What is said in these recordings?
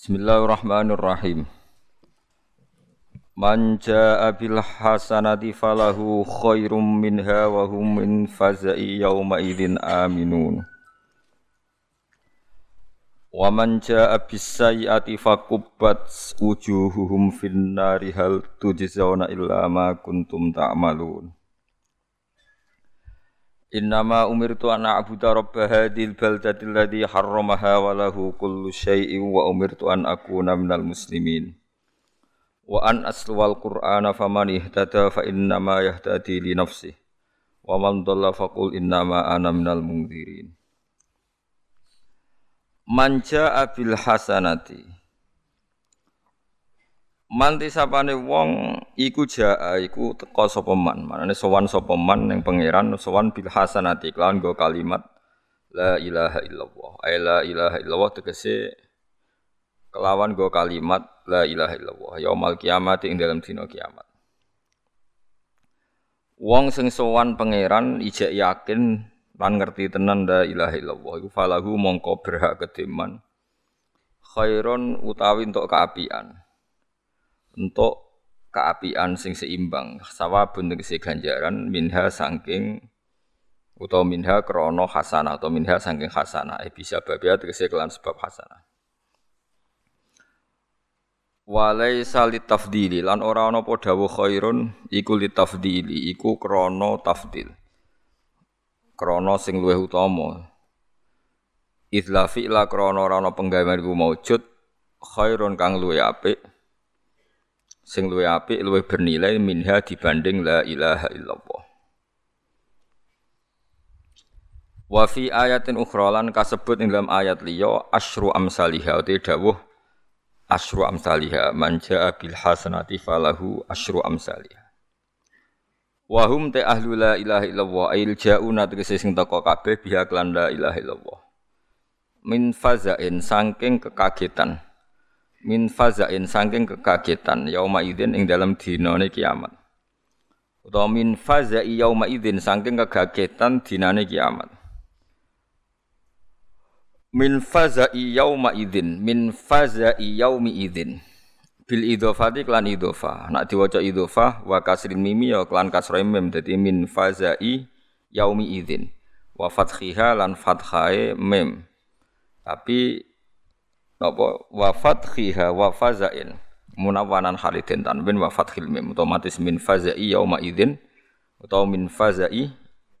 Bismillahirrahmanirrahim. Man jaa bil hasanati falahu khairum minha wa hum min faza'i yawma idzin aminun. Wa man jaa bis sayyiati fakubbat wujuhuhum fin nari hal tujzauna illa ma kuntum ta'malun. Innama umirtu an a'budu rabb hadhil baldati alladhi harramaha wa lahu kullu syai'in wa umirtu an akuna minal muslimin. Wa an asluwal qur'ana faman ihtada fa innama yahtadi li nafsih. Wa man dhalla faqul innama ana minal mungdzirin. Man ja'a bil hasanati Manti sapane wong iku jaa iku teka sapa man. Manane sowan sapa man ning pangeran sowan bil hasanati kelawan go kalimat la ilaha illallah. Ay la ilaha illallah tegese kelawan go kalimat la ilaha illallah yaumul kiamat ing dalam dina kiamat. Wong sing sowan pangeran ijek yakin lan ngerti tenan la ilaha illallah iku falahu mongko berhak kedeman khairon utawi untuk keapian untuk keapian sing seimbang. Sawabun tegese ganjaran minha saking utawa minha krono hasanah atau minha saking hasanah eh, bisa babia tegese kelan sebab hasanah salit tafdili lan ora ana dawuh khairun iku li tafdili iku krono tafdil. Krono sing luwih utama. Idla fi'la krono ora ana penggawean iku maujud khairun kang luwih apik sing luwih apik luwih bernilai minha dibanding la ilaha illallah. Wa fi ayatin ukhra kasebut ing dalam ayat liya asyru amsalihha uti dawuh asyru amsalihha man jaa bil hasanati falahu asyru amsalihha. Wa hum ta ahlu la ilaha illallah ail jauna tegese sing teko kabeh biha lan la ilaha illallah. Min fazain saking kekagetan min fazain saking kekagetan yauma idzin ing dalam dinane kiamat. Utawa min fazai yauma idzin saking kekagetan dinane kiamat. Min fazai yauma idzin min fazai yaumi idzin. Bil idhofati klan idhofa nak diwaca idhofa wa kasrin mimi ya klan kasra mim. Dadi min fazai yaumi idzin. Wa fathiha lan fathae mim. Tapi napa? Wa fathiha wa fazain. Munawwanan halidin tanwin wa fathil mim. Otomatis min fazai yauma idzin utawa min fazai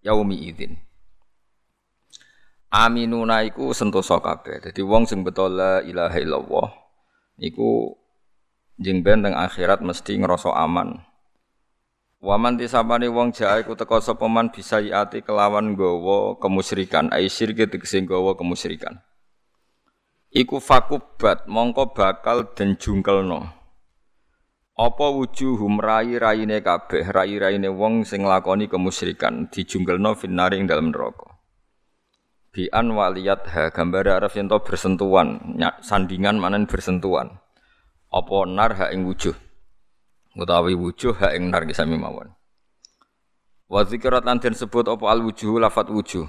yaumi idzin. Aminuna iku sentosa kabeh. Dadi wong sing betul la ilaha illallah iku jeng ben teng akhirat mesti ngrasa aman. Waman tisapane wong jae iku teka sapa man bisa ati kelawan gawa kemusyrikan. Ai syirke tegese gawa kemusyrikan iku fakubat mongko bakal den jungkelno. Apa wujuhum rai-raine kabeh rai-raine wong sing nglakoni kemusyrikan dijungkelno finari ing dalem neraka. Bi an waliyat ha gambar arep yen bersentuhan sandingan manen bersentuhan. Apa nar ha ing wujuh? Utawi wujuh ha ing nar sami mawon. Wa zikrat lan sebut apa al wujuh lafat wujuh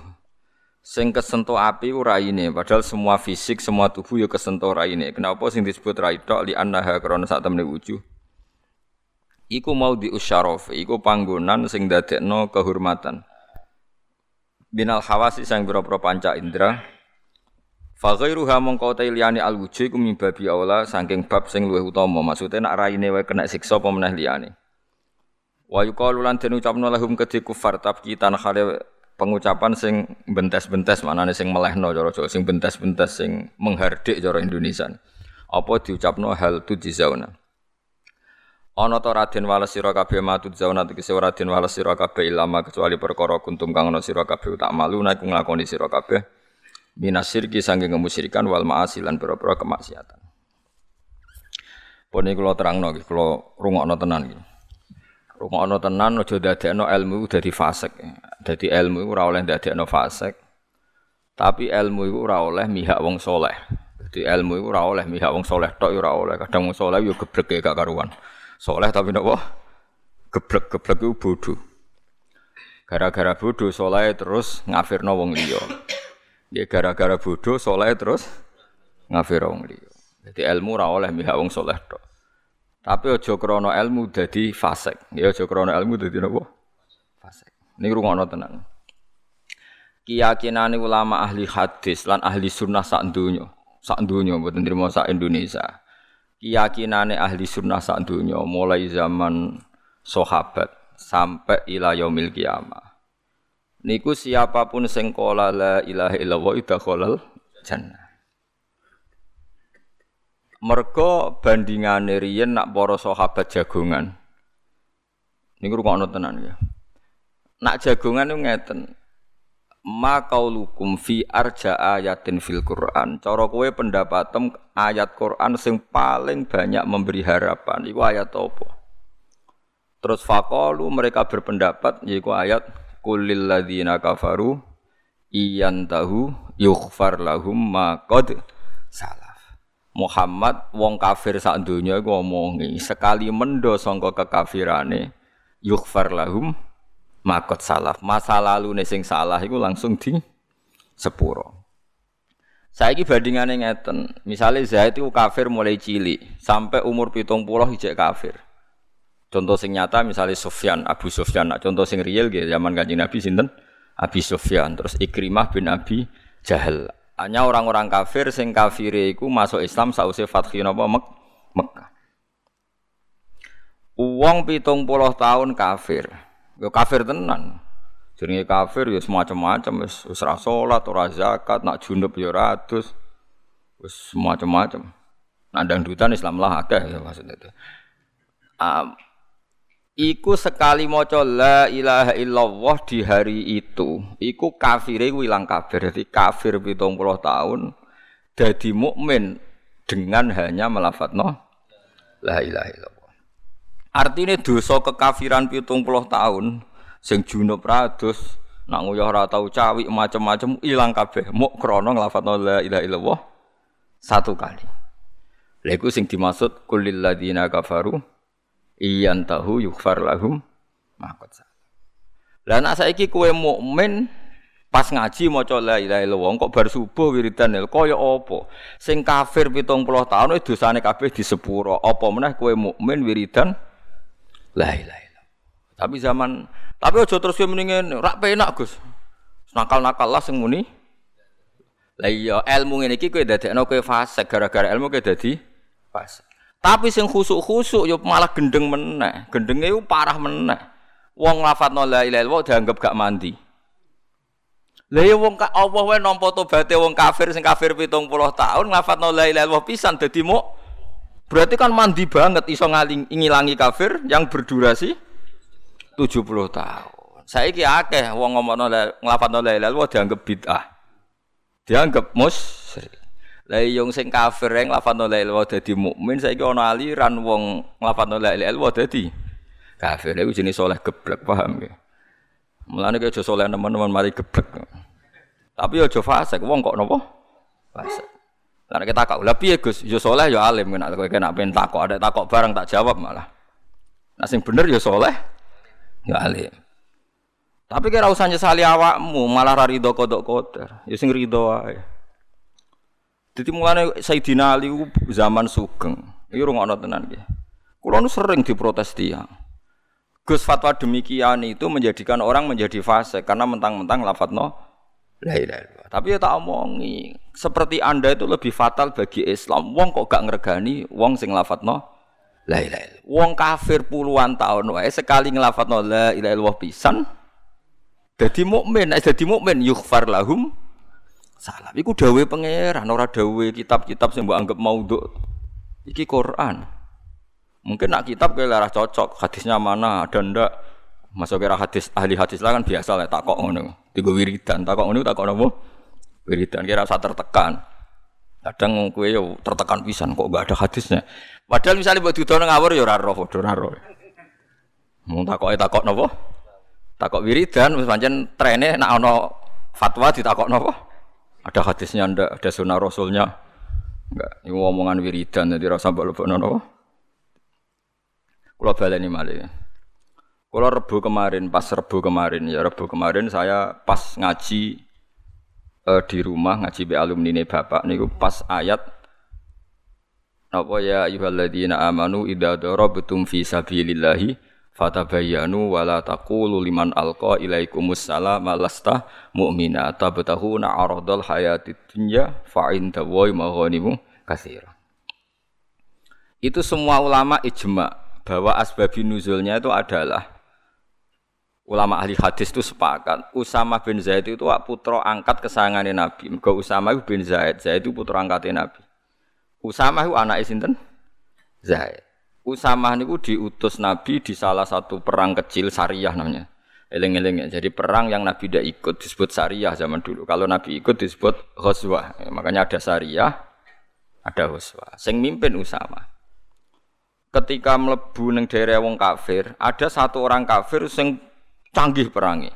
sing kesentuh api ora ini. Padahal semua fisik semua tubuh ya kesentuh ora ini. Kenapa sing disebut rai tok li annaha krana sak temne wujuh iku mau di usyaraf iku panggonan sing dadekno kehormatan. Binal hawasi sang pira-pira panca indra fa ghairuha mongko liyane al wujuh iku mimbabi aula saking bab sing luwih utama. Maksude nak raine wae kena siksa apa meneh liyane. Wa yuqalu lan den ucapno lahum kedhi kufar tabki tanah pengucapan sing bentes-bentes maknane sing melehno cara Jawa sing bentes-bentes sing menghardik cara Indonesia. Apa diucapno hal tu jizauna. Ana ta Raden wales sira kabeh matu zauna tegese Raden wales sira kabeh ilama kecuali perkara kuntum kang ana sira kabeh tak malu nek nglakoni sira kabeh minasirki saking kemusyrikan wal ma'asi lan pira-pira kemaksiatan. Pun iki kula terangno iki kula rungokno tenan iki. Rungokno tenan aja dadekno ilmu dadi fasik. Dadi ilmu iku ora oleh dadekno fasik. Tapi ilmu iku ora oleh mihak wong soleh. Dadi ilmu iku ora oleh mihak wong soleh tok ora oleh. Kadang wong soleh yo gebrek gak karuan. Soleh tapi napa? Gebrek-gebrek iku bodoh. Gara-gara bodoh soleh terus ngafirno wong liya. Ya gara-gara bodoh soleh terus ngafir wong liya. Jadi ilmu ora oleh mihak wong soleh tok. Tapi aja krana ilmu dadi fasik. Ya aja krana ilmu dadi napa? Fasik. Niki rungokno tenan. Keyakinane ulama ahli hadis lan ahli sunnah sak donya, sak donya mboten trimo sak Indonesia. Keyakinane ahli sunnah sak donya mulai zaman sahabat sampai ila yaumil kiamah. Niku siapa pun sing qala la ilaha illallah idakhalal jannah. Mergo bandingane riyen nak para sahabat jagongan. Niku rungokno tenan ya. Nak jagongan niku ngeten. Ma qaulukum fi arja ayatin fil Quran. Cara kowe pendapatem ayat Quran sing paling banyak memberi harapan iku ayat apa? Terus faqalu mereka berpendapat yaiku ayat kulil ladzina kafaru iyantahu yughfar lahum ma qad salah. Muhammad wong kafir sak donya iku omongi sekali mendo sangka kekafirane yughfar lahum makot salaf masa lalu sing salah iku langsung di sepuro Saiki bandingane ngeten, misalnya Zaid itu kafir mulai cilik sampai umur pitung puluh ijek kafir. Contoh sing nyata misalnya Sufyan, Abu Sufyan, nah, contoh sing real gitu zaman kanjeng Nabi sinten? Abi Sufyan, terus Ikrimah bin Abi Jahal. Hanya orang-orang kafir sing kafir iku masuk Islam sausé Fathi napa Mek Mekah. Uang pitung puluh tahun kafir. Yo kafir tenan. Jenenge kafir ya semacam-macam wis wis ora salat, ora zakat, nak junub ya ora. Wis semacam-macam. Nah dangdutan Islam lah akeh ya maksudnya itu. Um, Iku sekali maca la ilaha illallah di hari itu, iku kafire ilang kafir. Jadi kafir 70 tahun jadi mukmin dengan hanya melafatno la ilaha illallah. Artinya dosa kekafiran 70 tahun sing junub rados nak nguyah ora tau cawik macam-macam ilang kabeh muk krana nglafatno la ilaha illallah satu kali. Lha iku sing dimaksud kulil ladina kafaru iyan tahu yukfar lahum makot salah. Lah nek saiki kowe mukmin pas ngaji maca la ilaha illallah kok bar subuh wiridan kaya apa? Sing kafir 70 tahun itu dosane kabeh di sepuro. Apa meneh kowe mukmin wiridan la ilaha. Tapi zaman tapi aja terus kowe mendingan rak penak Gus. Nakal-nakal lah sing muni. Lah iya ilmu ngene iki kowe dadekno kowe fase gara-gara ilmu kowe dadi fase. Tapi sing khusuk-khusuk yo malah gendeng meneh. Gendenge yo parah meneh. Wong lafadzno la ilaha illallah dianggap gak mandi. Lah ya wong Allah wae nampa tobaté wong kafir sing kafir 70 tahun lafadzno la ilaha illallah pisan dadi mu berarti kan mandi banget iso ngaling ngilangi kafir yang berdurasi 70 tahun. Saiki akeh wong ngomongno nglafadzno la ilaha illallah dianggap bid'ah. Dianggap musyrik. Lah yung sing kafir yang lafadzna la ilaha dadi mukmin saiki ana aliran wong lafadzna la ilaha dadi kafir. Iku jenis soleh geblek paham ya. Mulane kaya aja soleh teman-teman mari geblek. Tapi aja fasik wong kok napa? Fasik. Lah kita takok, lha piye Gus? Ya soleh ya alim nek kowe kena ben takok, ada takok barang tak jawab malah. Nah sing bener ya soleh ya alim. Tapi kira usah nyesali awakmu, malah ra rido kodok kotor. Ya sing. Jadi mulane Sayyidina Ali zaman sugeng. Rungokno tenan nggih. Kula sering diprotes tiang. Gus fatwa demikian itu menjadikan orang menjadi fase karena mentang-mentang lafadzno la ilaha Tapi ya tak omongi, seperti Anda itu lebih fatal bagi Islam. Wong kok gak ngregani wong sing lafadzno la ilaha Wong kafir puluhan tahun wae sekali nglafadzno la ilaha pisan dadi mukmin, dadi mukmin yughfar lahum salah. Iku dawe pangeran, ora dawe kitab-kitab sing mbok anggap maudhu. Iki Quran. Mungkin nak kitab kayak larah cocok, hadisnya mana ada ndak. Masuk kira hadis ahli hadis lah kan biasa lah takok ngono. Tiga wiridan, takok ngono takok nopo? Wiridan kira usah tertekan. Kadang kue yo tertekan pisan kok gak ada hadisnya. Padahal misalnya buat didono ngawur yo ora roh, ora roh. Mung takoke takok nopo? Takok wiridan wis pancen trene nak ana fatwa ditakok nopo? Ada hadisnya ndak, ada sunnah rasulnya. Enggak, ini omongan wiridan jadi rasa lebokno napa? Kula baleni malih. Kula rebu kemarin, pas rebu kemarin ya rebu kemarin saya pas ngaji eh, di rumah ngaji be alumni ini bapak niku pas ayat Napa ya ayyuhalladzina amanu idza darabtum fi sabilillahi fatabayyanu wa la taqulu liman alqa ilaikumus salam lasta mu'mina tabtahuna aradal hayatid dunya fa inda wa maghanimu katsira. Itu semua ulama ijma bahwa asbabun nuzulnya itu adalah ulama ahli hadis itu sepakat Usama bin Zaid itu putra angkat kesayangannya Nabi. Mergo Usama bin Zaid, Zaid itu putra angkatnya Nabi. Usama itu anak sinten? Zaid. Usama niku diutus Nabi di salah satu perang kecil Sariyah namanya. Eleng-eleng ya. Jadi perang yang Nabi tidak ikut disebut Sariyah zaman dulu. Kalau Nabi ikut disebut Ghazwah. Ya, makanya ada Sariyah, ada Ghazwah. Sing mimpin Usama. Ketika melebu neng daerah wong kafir, ada satu orang kafir sing canggih perangi.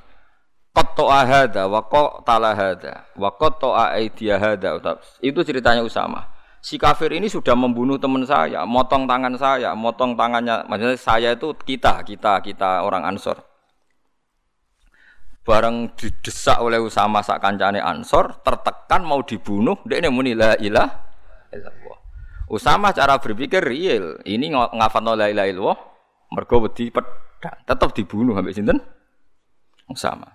Qatto'a hadza wa qatala hadza wa qatto'a aidiya hadza. Itu ceritanya Usama si kafir ini sudah membunuh teman saya, motong tangan saya, motong tangannya, maksudnya saya itu kita, kita, kita orang Ansor. Bareng didesak oleh Usama sak kancane Ansor, tertekan mau dibunuh, dia ini muni la ilah Usama cara berpikir real, ini ngafat la ilah illallah, mergo wedi pedang, tetap dibunuh sampai sinten? Usama.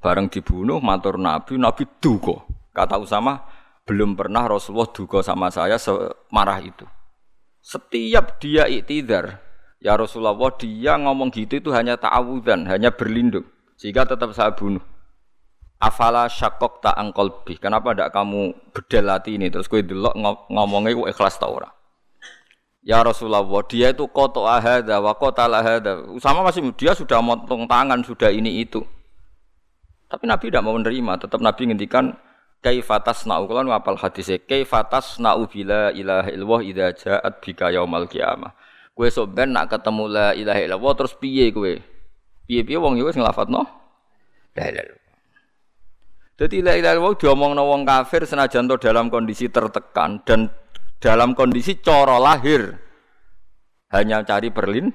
Bareng dibunuh matur Nabi, Nabi duko. Kata Usama, belum pernah Rasulullah duga sama saya semarah itu. Setiap dia iktidar, ya Rasulullah dia ngomong gitu itu hanya ta'awudan, hanya berlindung. Sehingga tetap saya bunuh. Afala syakok tak bih. Kenapa tidak kamu bedel hati ini? Terus gue delok ngomongnya gue ikhlas tau ora. Ya Rasulullah, dia itu koto ahada, wa kota ahada. Sama masih dia sudah motong tangan, sudah ini itu. Tapi Nabi tidak mau menerima. Tetap Nabi ngendikan, kaifatas na'u kula ngapal hadise kaifatas na'u bila ilaha illallah idza ja'at bika yaumal qiyamah? Kowe sok ben nak ketemu la ilaha illallah terus piye kowe? Piye-piye wong yo wis nglafatno la ilaha Jadi la ilaha illallah diomongno wong kafir senajan to dalam kondisi tertekan dan dalam kondisi coro lahir. Hanya cari berlin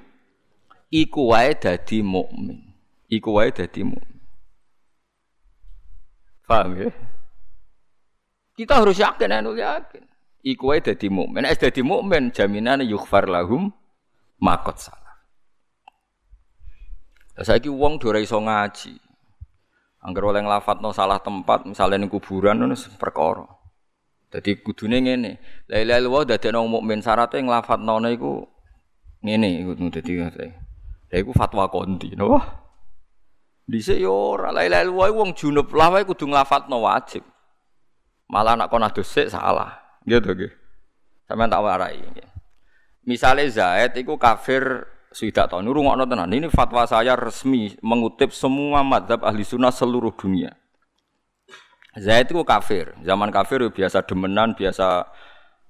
iku wae dadi mukmin. Iku wae dadi mukmin. Paham ya kita harus yakin, anu yakin. Iku wae dadi mukmin. Nek dadi mukmin jaminane yughfar lahum makot salah. Saiki wong ora iso ngaji. Angger oleh nglafatno salah tempat, misalnya ning kuburan ngono perkara. Dadi kudune ngene. La ilaha illallah dadekno mukmin syaratnya nglafatno iku ngene iku dadi Lha iku fatwa konti, napa? Dhisik yo ora la ilaha illallah wong junub lah wae kudu nglafatno wajib. Malah anak kona dosik salah. Gitu nggih. Sampeyan tak warai nggih. Misale Zaid iku kafir sudah tahu nurung tenan. Ini fatwa saya resmi mengutip semua madhab ahli sunnah seluruh dunia. Zaid itu kafir. Zaman kafir ya biasa demenan, biasa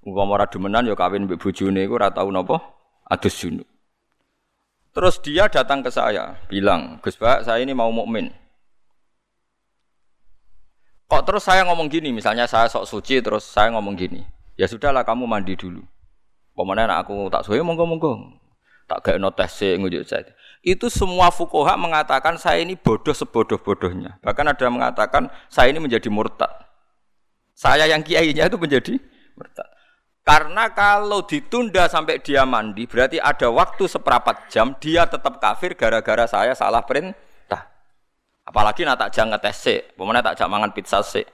umpama demenan ya kawin mbek bojone iku ora tau adus. Terus dia datang ke saya, bilang, Gus Pak, saya ini mau mukmin. Kok terus saya ngomong gini, misalnya saya sok suci terus saya ngomong gini. Ya sudahlah kamu mandi dulu. Pemenang aku tak suwe monggo-monggo. Tak gak notes ngujuk saya. Itu semua fukoha mengatakan saya ini bodoh sebodoh-bodohnya. Bahkan ada yang mengatakan saya ini menjadi murtad. Saya yang kiainya itu menjadi murtad. Karena kalau ditunda sampai dia mandi, berarti ada waktu seperempat jam dia tetap kafir gara-gara saya salah perintah. Apalagi nak tak jangan tes sih, pemenang tak jangan mangan pizza sih.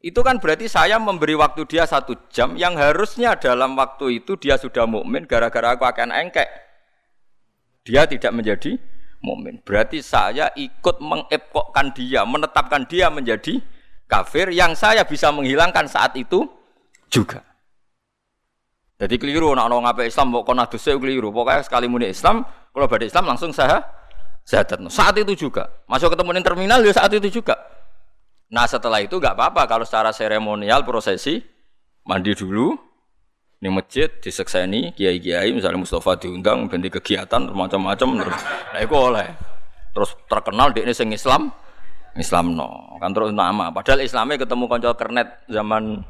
Itu kan berarti saya memberi waktu dia satu jam yang harusnya dalam waktu itu dia sudah mukmin gara-gara aku akan engkek. Dia tidak menjadi mukmin. Berarti saya ikut mengepokkan dia, menetapkan dia menjadi kafir yang saya bisa menghilangkan saat itu juga. Jadi keliru, nak orang Islam, kok kona keliru. Pokoknya sekali muni Islam, kalau pada Islam langsung saya Zadat. Saat itu juga. Masuk ketemu di terminal ya saat itu juga. Nah setelah itu nggak apa-apa. Kalau secara seremonial prosesi mandi dulu di masjid disekseni kiai-kiai misalnya Mustafa diundang ganti kegiatan macam-macam terus. Nah itu oleh. Terus terkenal di ini sing Islam Islam no kan terus nama. Padahal Islamnya ketemu konco kernet zaman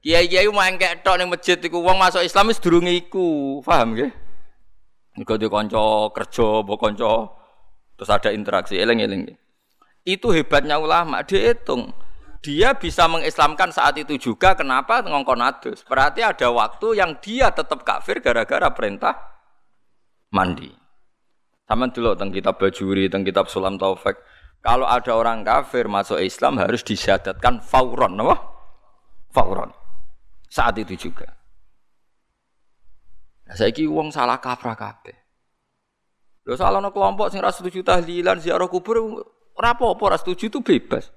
kiai-kiai main kayak tok ning masjid iku wong masuk Islam wis durung iku. Paham nggih Mergo di konco kerja, mbok konco terus ada interaksi eling-eling. Itu hebatnya ulama, dihitung. dia bisa mengislamkan saat itu juga kenapa ngongkon adus. Berarti ada waktu yang dia tetap kafir gara-gara perintah mandi. Sama dulu tentang kitab Bajuri, tentang kitab Sulam Taufik. Kalau ada orang kafir masuk Islam harus disyadatkan fauron, apa? Fauron. Saat itu juga. Nah, saya uang salah kaprah kabeh. Lho salah no kelompok sing ra setuju tahlilan ziarah kubur ora apa-apa ra setuju itu bebas.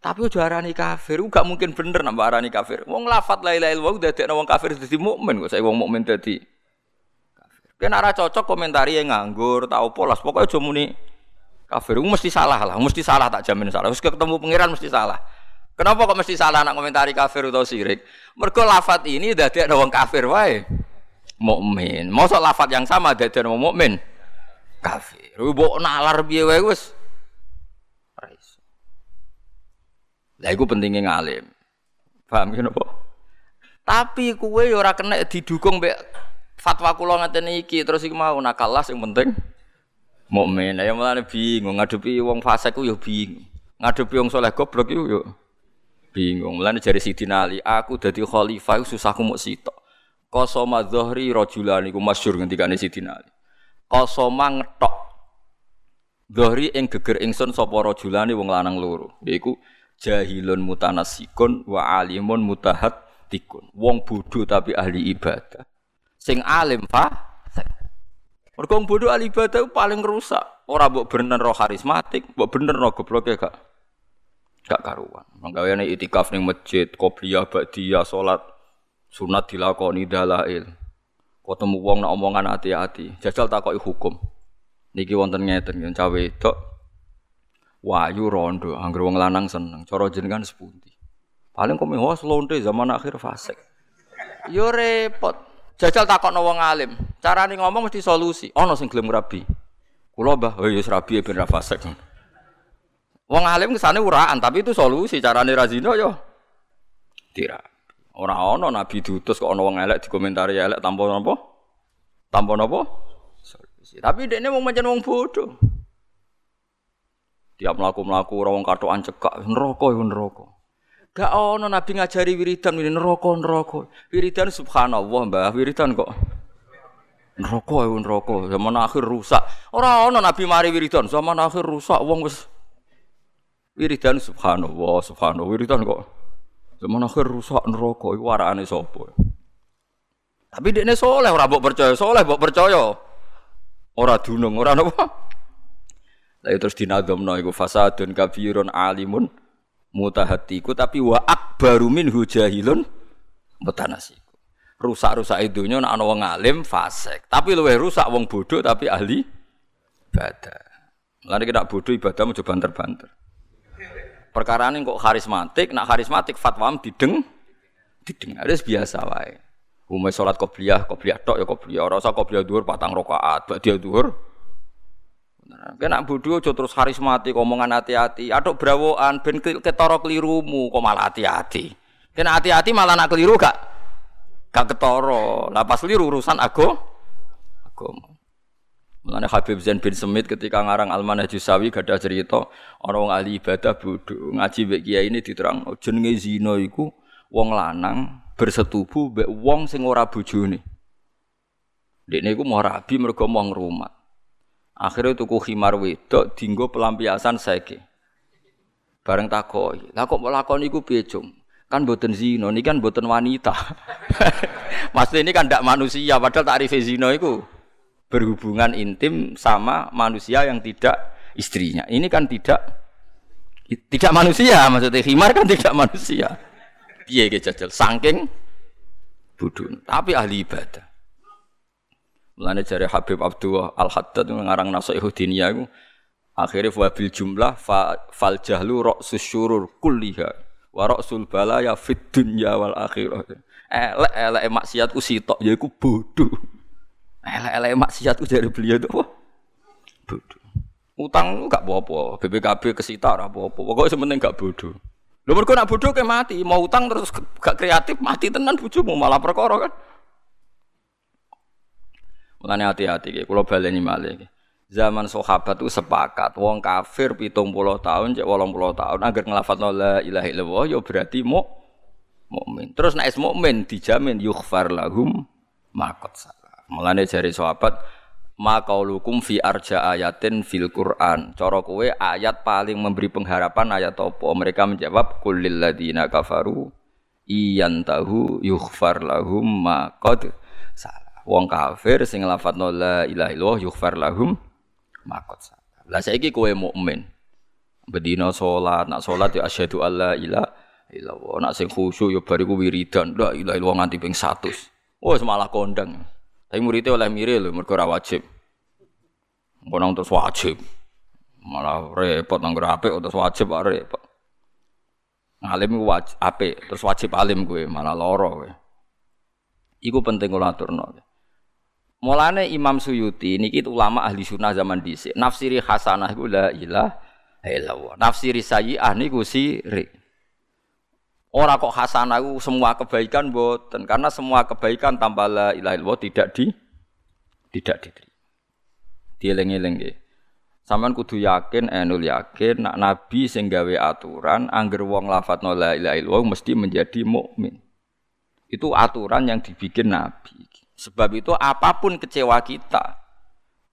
Tapi ojo arani kafir, gak mungkin bener nambah arani kafir. Wong lafat la ilaha illallah dadekno wong kafir dadi mukmin kok saya wong mukmin dadi kafir. Kena ora cocok komentari yang nganggur, tau polas, pokoknya aja muni kafir. Mesti salah lah, mesti salah tak jamin salah. Wis ketemu pangeran mesti salah. Kenapa kok mesti salah nak komentari kafir atau sirik? Mergo lafat ini dadekno wong kafir wae. Mukmin. Mosok lafat yang sama dadekno wong mukmin kafir. Mbok nalar piye wae wis Lah iku pentingnya ngalim. Paham ya napa? Tapi kue ya ora kena didukung mbek fatwa kula ngaten iki terus iku mau nakalah sing penting mukmin. Ya mulane bingung ngadepi wong fasik ku ya bingung. Ngadepi wong saleh goblok iku yo bingung. Mulane jari Sidina Ali, aku dadi khalifah susahku muk sitok. Qasama dhahri rajulan iku masyhur ngendikane Sidina Ali. Qasama ngetok Dhahri ing geger ingsun sapa rajulane wong lanang loro. Yaiku jahilun mutanasikun wa alimun tikun. Wong bodoh tapi ahli ibadah. Sing alim fa Mergo wong bodoh ahli ibadah paling rusak. Ora mbok bener roh karismatik, mbok bener roh gobloke gak gak karuan. Manggaweane itikaf ning masjid, qobliyah, ba'diyah, salat sunat dilakoni dalail. Ketemu wong nak omongan hati-hati, jajal takoki hukum. Niki wonten ngeten, cawe wedok Wahyu rondo, angger wong lanang seneng. Cara jenengan sepundi? Paling kok mewah lonte zaman akhir fasik. Yo repot. Jajal takokno wong alim. Carane ngomong mesti solusi. Ana sing gelem rabi. Kula Mbah, oh ya rabi ben ra fasik. Wong alim kesane uraan, tapi itu solusi. Carane ra zina yo tidak. Ora ana nabi diutus kok ana wong elek dikomentari elek tanpa napa? Tanpa napa? Solusi. Tapi dekne wong pancen wong bodoh. Tiap melaku-melaku orang katoan cekak neraka iku neraka. Gak ono nabi ngajari wiridan ini neraka neraka. Wiridan subhanallah Mbah, wiridan kok neraka iku neraka. Zaman akhir rusak. Ora ono nabi mari wiridan, zaman akhir rusak wong wis wiridan subhanallah, subhanallah wiridan kok zaman akhir rusak neraka iku warakane sapa? Tapi dekne soleh ora mbok percaya, soleh mbok percaya. Ora dunung, ora napa? Lalu terus dinadhamno iku fasadun kabirun alimun mutahatiku tapi wa akbaru minhu jahilun mutanasiku. Rusak-rusak idunya nak ana wong alim fasik, tapi luwih rusak wong bodoh tapi ahli ibadah. Mulane kita bodoh ibadah mau banter-banter. Perkara ini kok karismatik, nak karismatik fatwa dideng dideng harus biasa wae. Umay sholat qobliyah, qobliyah tok ya qobliyah. Ora usah qobliyah dhuwur patang rakaat, bak dia dhuwur Kena bodoh aja terus karismatik omongan hati-hati. Aduk brawoan ben ketara kelirumu kok malah hati-hati. Kena hati-hati malah nak keliru gak gak ketara. Lah pas keliru urusan aku agama. Mulane Habib Zain bin Semit ketika ngarang Al-Manhaj Sawi gada cerita orang ahli ibadah bodoh ngaji mbek kiai ini diterang jenenge zina iku wong lanang bersetubuh mbek wong sing ora bojone. Dekne iku mau rabi mergo mau ngrumat. Akhirnya tuku khimar wedok dinggo pelampiasan saiki. Bareng takoi, lah kok lakon iku piye, Kan boten zina, ini kan boten wanita. Maksudnya ini kan tidak manusia, padahal tarif zina itu berhubungan intim sama manusia yang tidak istrinya. Ini kan tidak tidak manusia, maksudnya khimar kan tidak manusia. Piye jajal, saking budun, tapi ahli ibadah. Mulane jare Habib Abdullah Al Haddad ngarang Nasihu Diniyah iku akhirnya wabil jumlah fa, fal jahlu ra'sus syurur kulliha wa ra'sul balaya fid dunya wal akhirah. Elek elek maksiatku sitok yaiku bodoh. Elek elek maksiatku dari beliau itu apa? Bodoh. Utang gak apa-apa, BPKB kesita ora apa-apa. Pokoke sementing gak bodoh. Lho mergo nak bodoh ke mati, mau utang terus gak kreatif mati tenan bojomu malah perkara kan. Mulane hati-hati ki, kula baleni malih zaman sahabat itu sepakat wong kafir pitung puluh tahun cek wolong puluh tahun agar ngelafat la ilaha illallah ya berarti mu mukmin terus naik mukmin dijamin yughfar lahum makot salah mulane jari sahabat makaulukum fi arja ayatin fil Quran cara kowe ayat paling memberi pengharapan ayat apa mereka menjawab kulil ladina kafaru iyan tahu yughfar lahum makot salah. Wong kafir sing lafadzno la ilaha illallah yughfar lahum makot salah. Lah saiki kowe mukmin. Bedina salat, nak salat ya asyhadu alla ilaha illallah. Nak sing khusyuk ya bariku wiridan, ilaha illallah nganti ping 100. Oh, malah kondang. Tapi muridnya oleh mire lho, mergo ora wajib. Ngono terus wajib. Malah repot nang apik terus wajib repot. Alim wajib terus wajib alim gue, malah loro gue. Iku penting kula aturno. Mulane Imam Suyuti niki ulama ahli sunnah zaman dhisik. Nafsiri hasanah iku la ilaha illallah. Nafsiri sayyi'ah niku sirik. Ora kok hasanah iku semua kebaikan boten, karena semua kebaikan tanpa la ilaha illallah tidak di tidak diterima. Dieling-eling nggih. Sampeyan kudu yakin, enul yakin nak nabi sing gawe aturan angger wong lafadzno la ilaha illallah mesti menjadi mukmin. Itu aturan yang dibikin nabi. Sebab itu apa pun kecewa kita,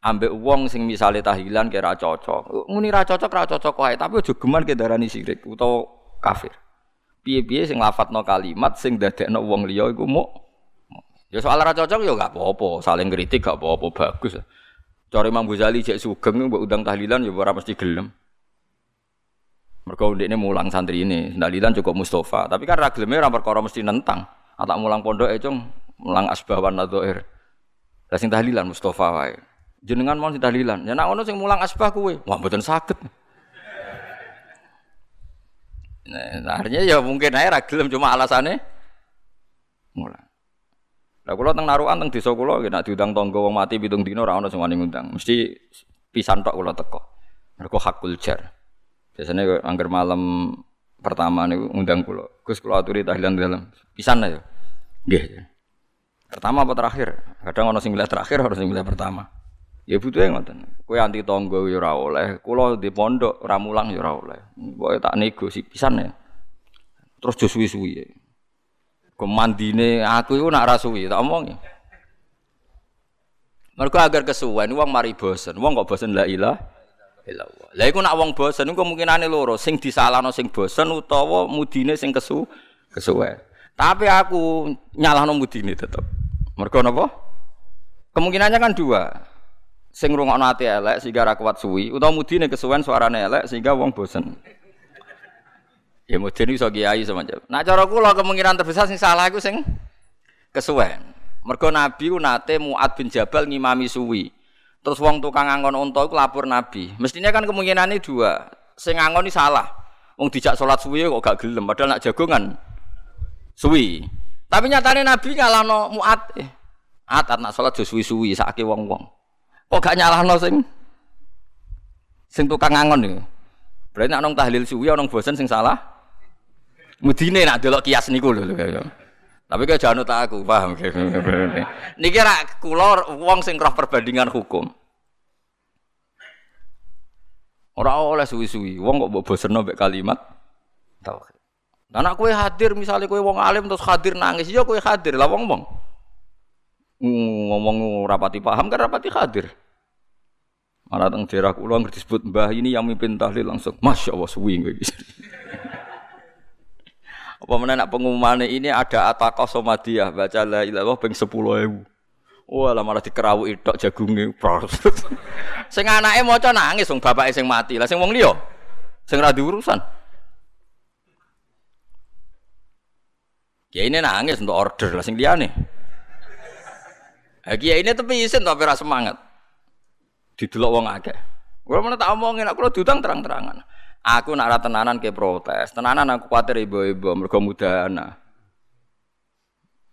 ambek wong sing misalnya tahlilan kira cocok. Muni ra cocok ra cocok wae, tapi aja geman ke darani sirik utawa kafir. Piye-piye sing lafadzno kalimat sing dadekno wong liya iku muk. Ya soal ra cocok ya gak apa-apa, saling kritik gak apa-apa bagus. Cara Imam Ghazali cek sugeng mbok undang tahlilan ya ora mesti gelem. Mergo ndekne mulang santri ini, tahlilan cukup Mustafa, tapi kan ra geleme ora perkara mesti nentang. Atak mulang pondok e cung mulang asbawan nadzair. Lah sing tahlilan Mustafa wae. Jenengan mau sing tahlilan. Ya nek ono sing mulang asbah kuwe, wah mboten saged. Nah, artinya ya mungkin ae ra cuma alasannya mulang. Lah kula teng narukan teng desa kula nek diundang tangga wong mati pitung dina ora ana wani ngundang. Mesti pisan tok kula teko. Mergo hakul jar. Biasanya angger malam pertama niku undang kula. Gus kula aturi tahlilan dalam. Pisan ya. Nggih. Pertama apa terakhir? Kadang ana sing terakhir, harus sing pertama. Ya butuhe ngoten. Kowe anti tangga ya ora oleh, kula di pondok ora mulang ya ora oleh. Pokoke tak sih pisan ya. Terus jo suwi-suwi. Kemandine aku itu nak rasui, tak omong ya. Mereka agar kesuwen, wong mari bosen, wong kok bosen la ilah illallah. Lah iku nak wong bosen iku kemungkinane loro, sing disalahno sing bosen utawa mudine sing kesu kesuwen. Tapi aku nyalahno mudine tetep. Mergo napa? Kemungkinannya kan dua. Sing rungokno ati elek sehingga ra kuat suwi utawa mudine kesuwen suarane elek sehingga wong bosen. Ya mudin iso kiai semacam. Nah cara kula kemungkinan terbesar sing salah iku sing kesuwen. Mergo Nabi ku nate Muad bin Jabal ngimami suwi. Terus wong tukang angon unta iku lapor Nabi. Mestinya kan kemungkinan ini dua. Sing angon ini salah. Wong dijak salat suwi kok gak gelem padahal nak jagongan suwi. Tapi nyatane Nabi ngalahno Muad. Eh, at nak salat jo suwi-suwi sakake wong-wong. Kok gak nyalahno sing sing tukang angon iki. Berarti nak nong tahlil suwi nong bosen sing salah. Mudine nak delok kias niku lho. Tapi kaya jangan tak aku, paham. Niki ra kula wong sing roh perbandingan hukum. Ora oleh suwi-suwi, wong kok mbok bosenno mbek kalimat tauhid. Nek kowe hadir misalnya kowe wong alim terus hadir nangis, ya kowe hadir lah wong-wong. Ngomong rapati paham kan rapati hadir. Malah teng daerah kula disebut mbah ini yang mimpin tahlil langsung, Masya Allah suwi apa mana nak pengumuman ini ada ataqah somadiyah baca la ilaha ping 10.000. Wah, lah malah dikerawu tok jagunge. sing anake maca nangis wong bapake sing mati. Lah sing wong liya sing ra diurusan. Ya ini nangis untuk order lah sing liyane. Lagi ini tapi isin tapi rasa semangat. Didelok wong akeh. Kulo mana tak omongin, aku diutang terang-terangan. Aku nak ra tenanan ke protes. Tenanan aku kuatir ibu-ibu mergo mudana.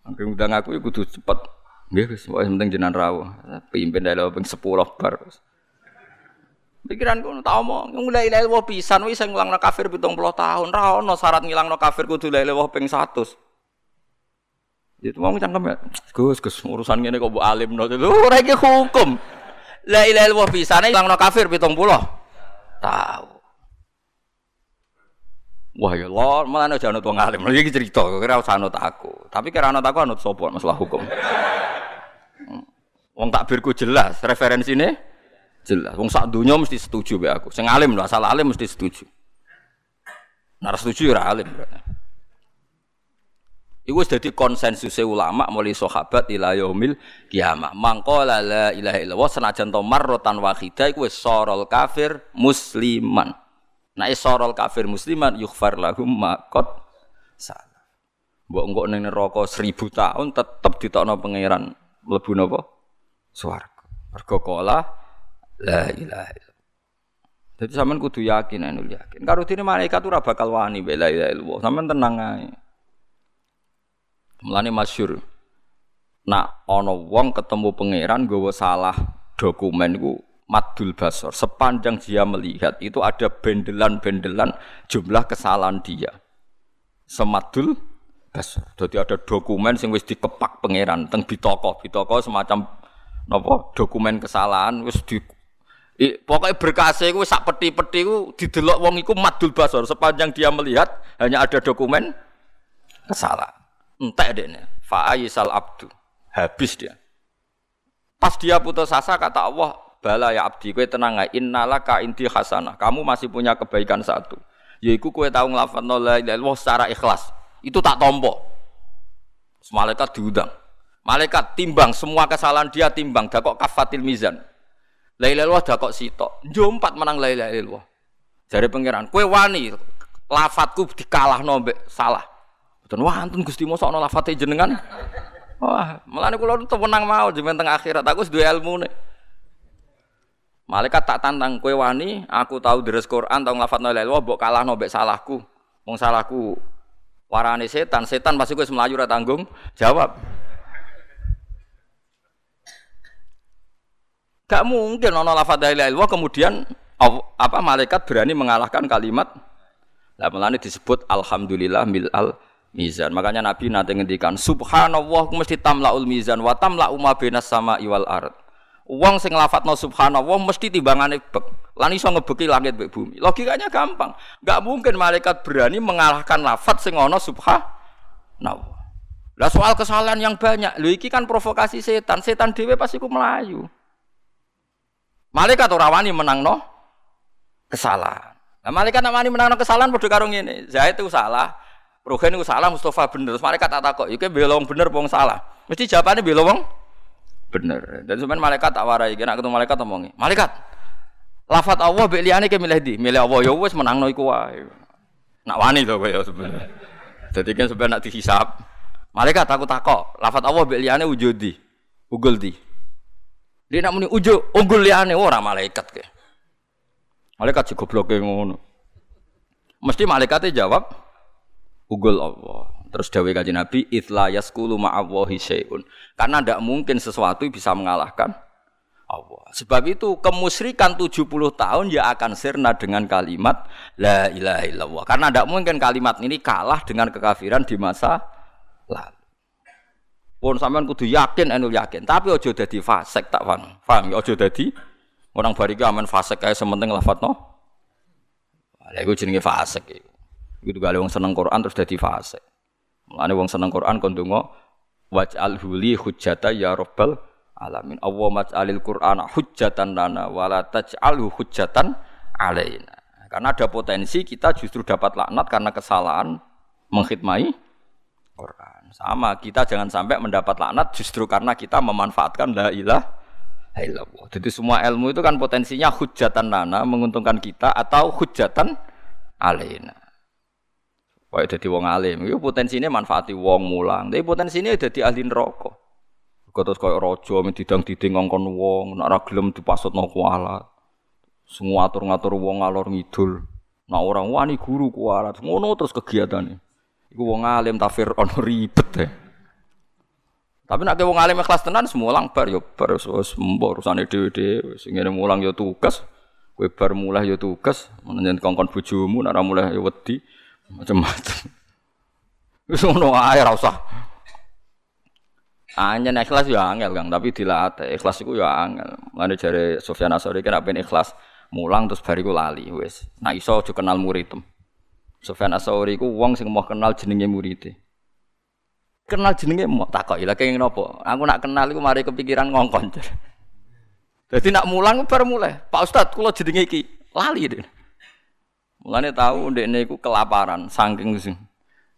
Angger ngundang aku iku kudu cepet. Nggih wis pokoke penting jenengan rawuh. Pimpin dalu ping 10 bar. Pikiranku tak omong, mulai ilaha illallah pisan wis sing ngulangno kafir 70 tahun. Ra ono syarat ngilangno kafir kudu ilaha ping 100. Itu mau cangkem ya. Gus, Gus urusan ngene kok mbok alimno. Lho ora iki hukum. La ilaha illallah pisane ilangno kafir 70 tahu. Wah ya lor, malah aja anut wong alim. Iki cerita, kira usah anut aku. Tapi kira anut aku anut sapa masalah hukum. Hmm. Wong takbirku jelas, referensine jelas. Wong sak dunya mesti setuju be aku. Sing alim asal alim mesti setuju. Nar setuju ora alim berarti. Iku wis dadi konsensus ulama mulai sahabat ila yaumil kiamah. Mangqala la ilaha illallah senajan to marratan wahidah iku wis sorol kafir musliman. Nah sorol kafir musliman yughfar lahum makot salah. Mbok engko ning neraka seribu tahun tetep ditokno pangeran mlebu napa? Swarga. Mergo kala la ilaha illallah. Jadi sampean kudu yakin anu yakin. Karo dene malaikat ora bakal wani bela ilaha illallah. Sampean tenang ae. Mulane masyur. Nak ana wong ketemu pangeran nggawa salah dokumen iku madul basor. Sepanjang dia melihat itu ada bendelan-bendelan jumlah kesalahan dia. Semadul basor. Jadi ada dokumen sing wis dikepak pangeran teng bitoko. Bitoko semacam napa dokumen kesalahan wis di I, pokoknya berkasih itu sak peti-peti itu didelok wong iku madul basor sepanjang dia melihat hanya ada dokumen kesalahan entek dekne fa aisal abdu. Habis dia. Pas dia putus asa kata Allah bala ya abdi kowe tenang ae. Innalaka inti hasanah. Kamu masih punya kebaikan satu. Yaiku kowe tahu nglafadzno la ilaha illallah secara ikhlas. Itu tak tompo malaikat diundang. Malaikat timbang semua kesalahan dia timbang. Dakok kafatil mizan. La ilaha illallah dakok sitok. Njompat menang la ilaha illallah. Jare pangeran kowe wani lafadzku dikalah nombek salah Betul, wah antun Gusti mosok ana lafate jenengan. Wah, mulane kula tuh tenang mau jenengan teng akhirat aku duwe ilmu nih. Malaikat tak tantang kowe wani, aku tahu deres Quran, tahu nglafadzno la ilaha mbok kalah mbek salahku. Wong salahku warane setan, setan pasti kowe melayu ora tanggung jawab. Gak mungkin ana lafadz la ilaha illallah kemudian apa malaikat berani mengalahkan kalimat lah mulane disebut alhamdulillah mil al mizan. Makanya Nabi nanti ngendikan subhanallah mesti tamlaul mizan wa tamla'u ma bainas sama iwal ard. Wong sing lafadzno subhanallah mesti timbangane bek. Lan iso ngebeki langit mbek bumi. Logikanya gampang. Enggak mungkin malaikat berani mengalahkan lafadz sing ana subhanallah. Lah soal kesalahan yang banyak, lho iki kan provokasi setan. Setan dhewe pasti ku melayu. Malaikat ora wani menangno kesalahan. Nah, malaikat nak wani menangno kesalahan padha karo ngene. Zaid itu salah, Rogen itu salah, Mustafa bener. Mereka tak takut, itu belong bener, bong salah. Mesti jawabannya belong bener. Dan sebenarnya malaikat tak warai, kena ketemu malaikat omongi. Malaikat, lafat Allah bek liane ke milih di, milih Allah ya wes menang no iku wae. Nak wani to ya sebenarnya. Jadi kan sebenarnya nak dihisap. Malaikat aku takok, lafat Allah bek liane ujudi, ugul di. Dia nak muni ujo, ugul liane ora malaikat ke. Malaikat sih gobloke ngono. Mesti malaikatnya jawab, Ugul Allah. Terus dawe kaji Nabi, itla yaskulu ma'awahi syai'un. Karena tidak mungkin sesuatu bisa mengalahkan Allah. Sebab itu kemusyrikan 70 tahun ya akan sirna dengan kalimat La ilaha illallah. Karena tidak mungkin kalimat ini kalah dengan kekafiran di masa lalu. Pun sampean kudu yakin anu yakin, tapi ojo dadi fasik tak paham. Paham ya ojo dadi orang barika aman fasik kae sementing lafadzno. Lha iku jenenge fasik iku. Gitu kali wong seneng Quran terus dadi fase. Mulane wong seneng Quran kon donga waj'al huli hujjata ya rabbal alamin. Allah maj'alil Qur'an hujjatan lana wala taj'alhu hujjatan alaina. Karena ada potensi kita justru dapat laknat karena kesalahan mengkhidmai Quran. Sama, kita jangan sampai mendapat laknat justru karena kita memanfaatkan la illallah. Jadi semua ilmu itu kan potensinya hujatan lana menguntungkan kita atau hujatan alaina. Kaya dadi wong alim, itu potensinya manfaati wong mulang. Tapi potensinya dadi ahli neraka. Terus kaya raja didang-diding ngongkon wong, nek ora gelem dipasutno kualat. Semua atur-ngatur wong ngalor ngidul. Nah orang wani guru kualat, ngono terus kegiatannya. Iku wong alim tafir ono ribet ya. Tapi nek wong alim ikhlas tenan semua lang bar yo bar wis mbok urusane dhewe-dhewe. Sing ngene mulang yo tugas. Kowe bar mulai yo tugas, menjen kongkon bojomu nek ora mulai yo wedi macam-macam. Wis ngono ae ora usah. Anjen ikhlas ya angel Kang, tapi dilatih. Ikhlas iku ya angel. Mulane jare Sofyan Asori kira ben ikhlas mulang terus bariku lali wis. Nah iso aja kenal murid. Sofyan Asori ku wong sing mau kenal jenenge murid. Kenal jenenge mau takoki lha kenging napa? Aku nak kenal iku mari kepikiran ngongkon. Jadi nak mulang baru mulai. Pak Ustad, kula jenenge iki lali deh. Mulane tahu ndekne iku kelaparan saking sing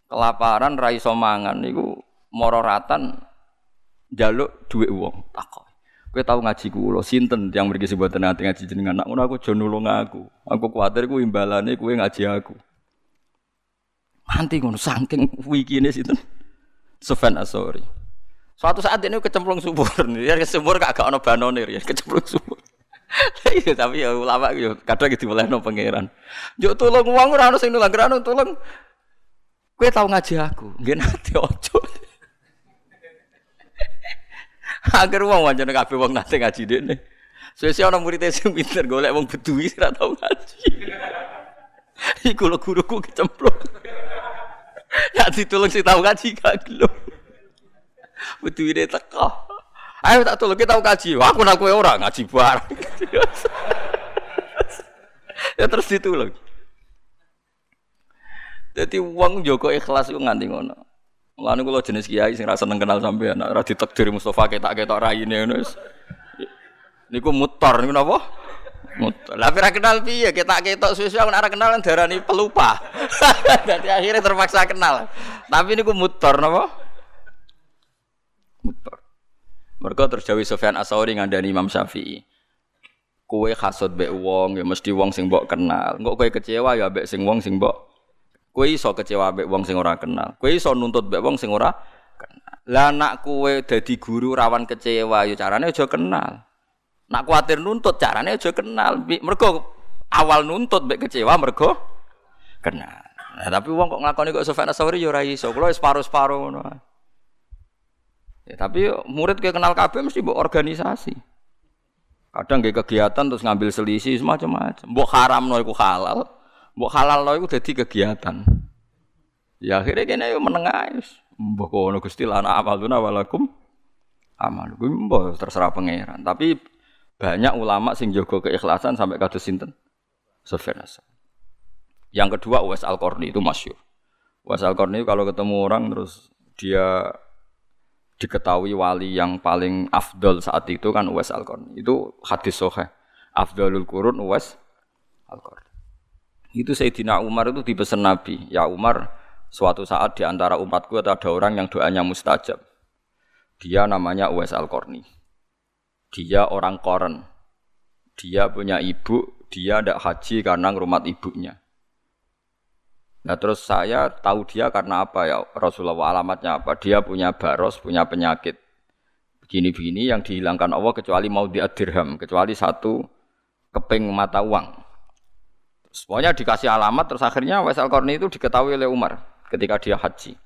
kelaparan ra iso mangan niku mororatan jaluk duit uang takok. Kowe tau ngaji kula sinten yang mriki sebutan nanti ngaji jenengan nak ngono aku aja nulung aku. Aku kuwatir ku imbalane kowe ngaji aku. Nanti ngono saking wikine sinten? Sufyan Asori. Suatu saat ini kecemplung subur nih, ya subur gak ono banone ya kecemplung subur. Iya tapi ya ulama yo kadang gitu boleh no pangeran. Yo tolong uang ora ono sing nulang, ora tolong. Kowe tau ngaji aku, nggih nanti ojo. Agar wong wancane kabeh wong nate ngaji dene. Sesi ana murid sing pinter golek wong bedui ora tau ngaji. Iku lho guruku kecemplung. Ya ditulung sing tau ngaji gak gelem. Bedui teko. Ayo tak tolong kita tau ngaji. Aku nak kowe ora ngaji bareng. ya terus ditulung. Jadi uang Joko ikhlas itu nganti ngono. Mulane kula jenis kiai sing ra seneng kenal sampean, ora ditakdir Mustofa ketak-ketok raine ngono wis. Niku mutor niku napa? Mutor. Lah ora kenal piye ketak-ketok suwe-suwe ora kenal darani pelupa. Dadi akhirnya terpaksa kenal. Tapi niku mutor napa? Mutor. Mergo terjawi Sofyan Asauri ngandani Imam Syafi'i. Kowe hasud mbek wong ya mesti wong sing kenal. Engko kowe kecewa ya mbek sing wong sing Kowe iso kecewa mbek wong sing ora kenal. Kowe iso nuntut mbek wong sing ora kenal. Lah nak kowe dadi guru rawan kecewa ya carane aja kenal. Nak kuatir nuntut carane aja kenal. Mergo awal nuntut mbek kecewa mergo kenal. Nah, tapi wong kok nglakoni kok Sofyan Asawri ya ora iso. Kulo paro-paro ngono. Ya, tapi murid kayak kenal kabeh mesti mbok organisasi. Kadang nggih kegiatan terus ngambil selisih semacam-macam. Mbok haram no iku halal. Mbok halal lo iku dadi kegiatan. Ya akhirnya kene yo menengah wis. Mbok kono Gusti lana amaluna walakum amal. Kuwi mbok terserah pangeran. Tapi banyak ulama sing jaga keikhlasan sampai kados sinten? Sufyan Yang kedua Uwais Al-Qarni itu masyhur. Uwais Al-Qarni kalau ketemu orang terus dia diketahui wali yang paling afdol saat itu kan Uwais Al-Qarni. Itu hadis sahih. Afdalul Qurun Uwais Al-Qarni. Itu Sayyidina Umar itu dipesan Nabi, ya Umar, suatu saat di antara umatku ada orang yang doanya mustajab. Dia namanya Uwais Al-Qarni. Dia orang koren. Dia punya ibu, dia tidak haji karena ngrumat ibunya. Nah terus saya tahu dia karena apa ya Rasulullah alamatnya apa? Dia punya baros, punya penyakit begini-begini yang dihilangkan Allah kecuali mau diadirham, kecuali satu keping mata uang. Semuanya dikasih alamat terus akhirnya Wais al itu diketahui oleh Umar ketika dia haji.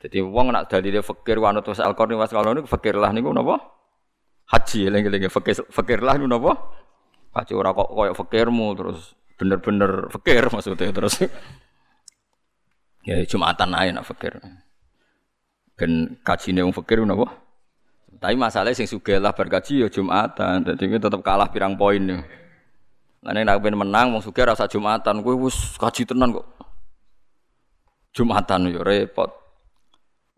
Jadi wong nak dia fakir wanut Wais Al-Qarni Wais Al-Qarni fakir lah niku napa? Haji lagi-lagi fakir fakir lah niku napa? Haji ora kok koyo fakirmu terus bener-bener fakir maksudnya terus. ya Jumatan ae nak fakir. Ben kajine wong fakir napa? Tapi masalahnya sing sugih lah berkaji ya Jumatan. Jadi tetap kalah pirang poin nih. Nek nak menang wong sugih rasa Jumatan, kowe wis kaji tenan kok. Jumatan yo repot.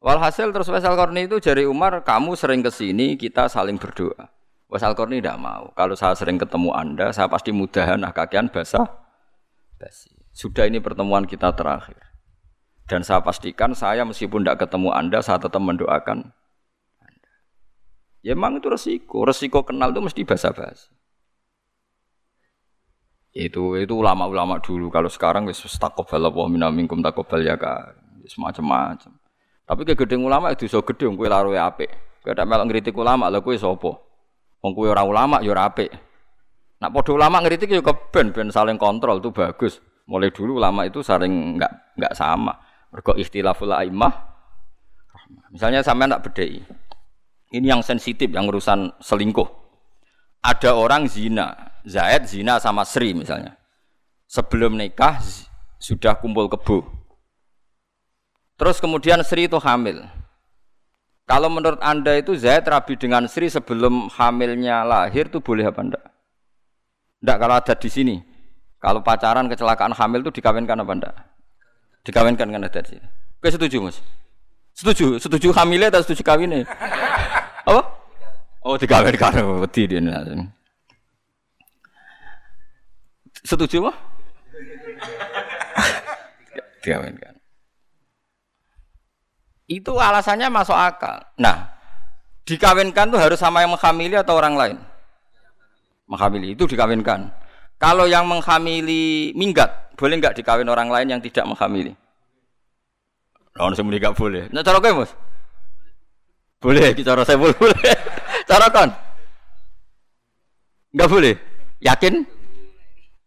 Walhasil terus Wasal Korni itu jari Umar, kamu sering ke sini, kita saling berdoa. Wasal Korni tidak mau. Kalau saya sering ketemu Anda, saya pasti mudahan nah kakian basah. Basi. Sudah ini pertemuan kita terakhir. Dan saya pastikan saya meskipun tidak ketemu Anda, saya tetap mendoakan Anda. Ya memang itu resiko. Resiko kenal itu mesti basa-basi. Itu itu ulama-ulama dulu. Kalau sekarang wis takobal Allah minna minkum takobal ya kan. Semacam-macam. Tapi ke gedeng ulama itu so gedeng kowe laro apik. Kowe tak melok ngritik ulama lha kowe sapa? Wong kowe ora ulama ya ora apik. Nak padha ulama ngritik ya keben ben saling kontrol itu bagus. Mulai dulu ulama itu saling enggak enggak sama. Mergo ikhtilaful aimah. Misalnya sampean nak bedhei. Ini yang sensitif yang urusan selingkuh. Ada orang zina, Zaid zina sama Sri misalnya. Sebelum nikah sudah kumpul kebo. Terus kemudian Sri itu hamil. Kalau menurut Anda itu Zaid rabi dengan Sri sebelum hamilnya lahir itu boleh apa enggak? Enggak kalau ada di sini. Kalau pacaran kecelakaan hamil itu dikawinkan apa enggak? Dikawinkan kan ada di sini. Oke setuju Mas? Setuju, setuju hamilnya atau setuju kawinnya? apa? Oh dikawinkan, wedi dia. Setuju mah? Dikawinkan. Itu alasannya masuk akal. Nah, dikawinkan tuh harus sama yang menghamili atau orang lain? Menghamili itu dikawinkan. Kalau yang menghamili minggat, boleh nggak dikawin orang lain yang tidak menghamili? Lawan saya nggak boleh. Nah, cara Mas? Boleh, cara saya boleh. cara kan? Nggak boleh. Yakin?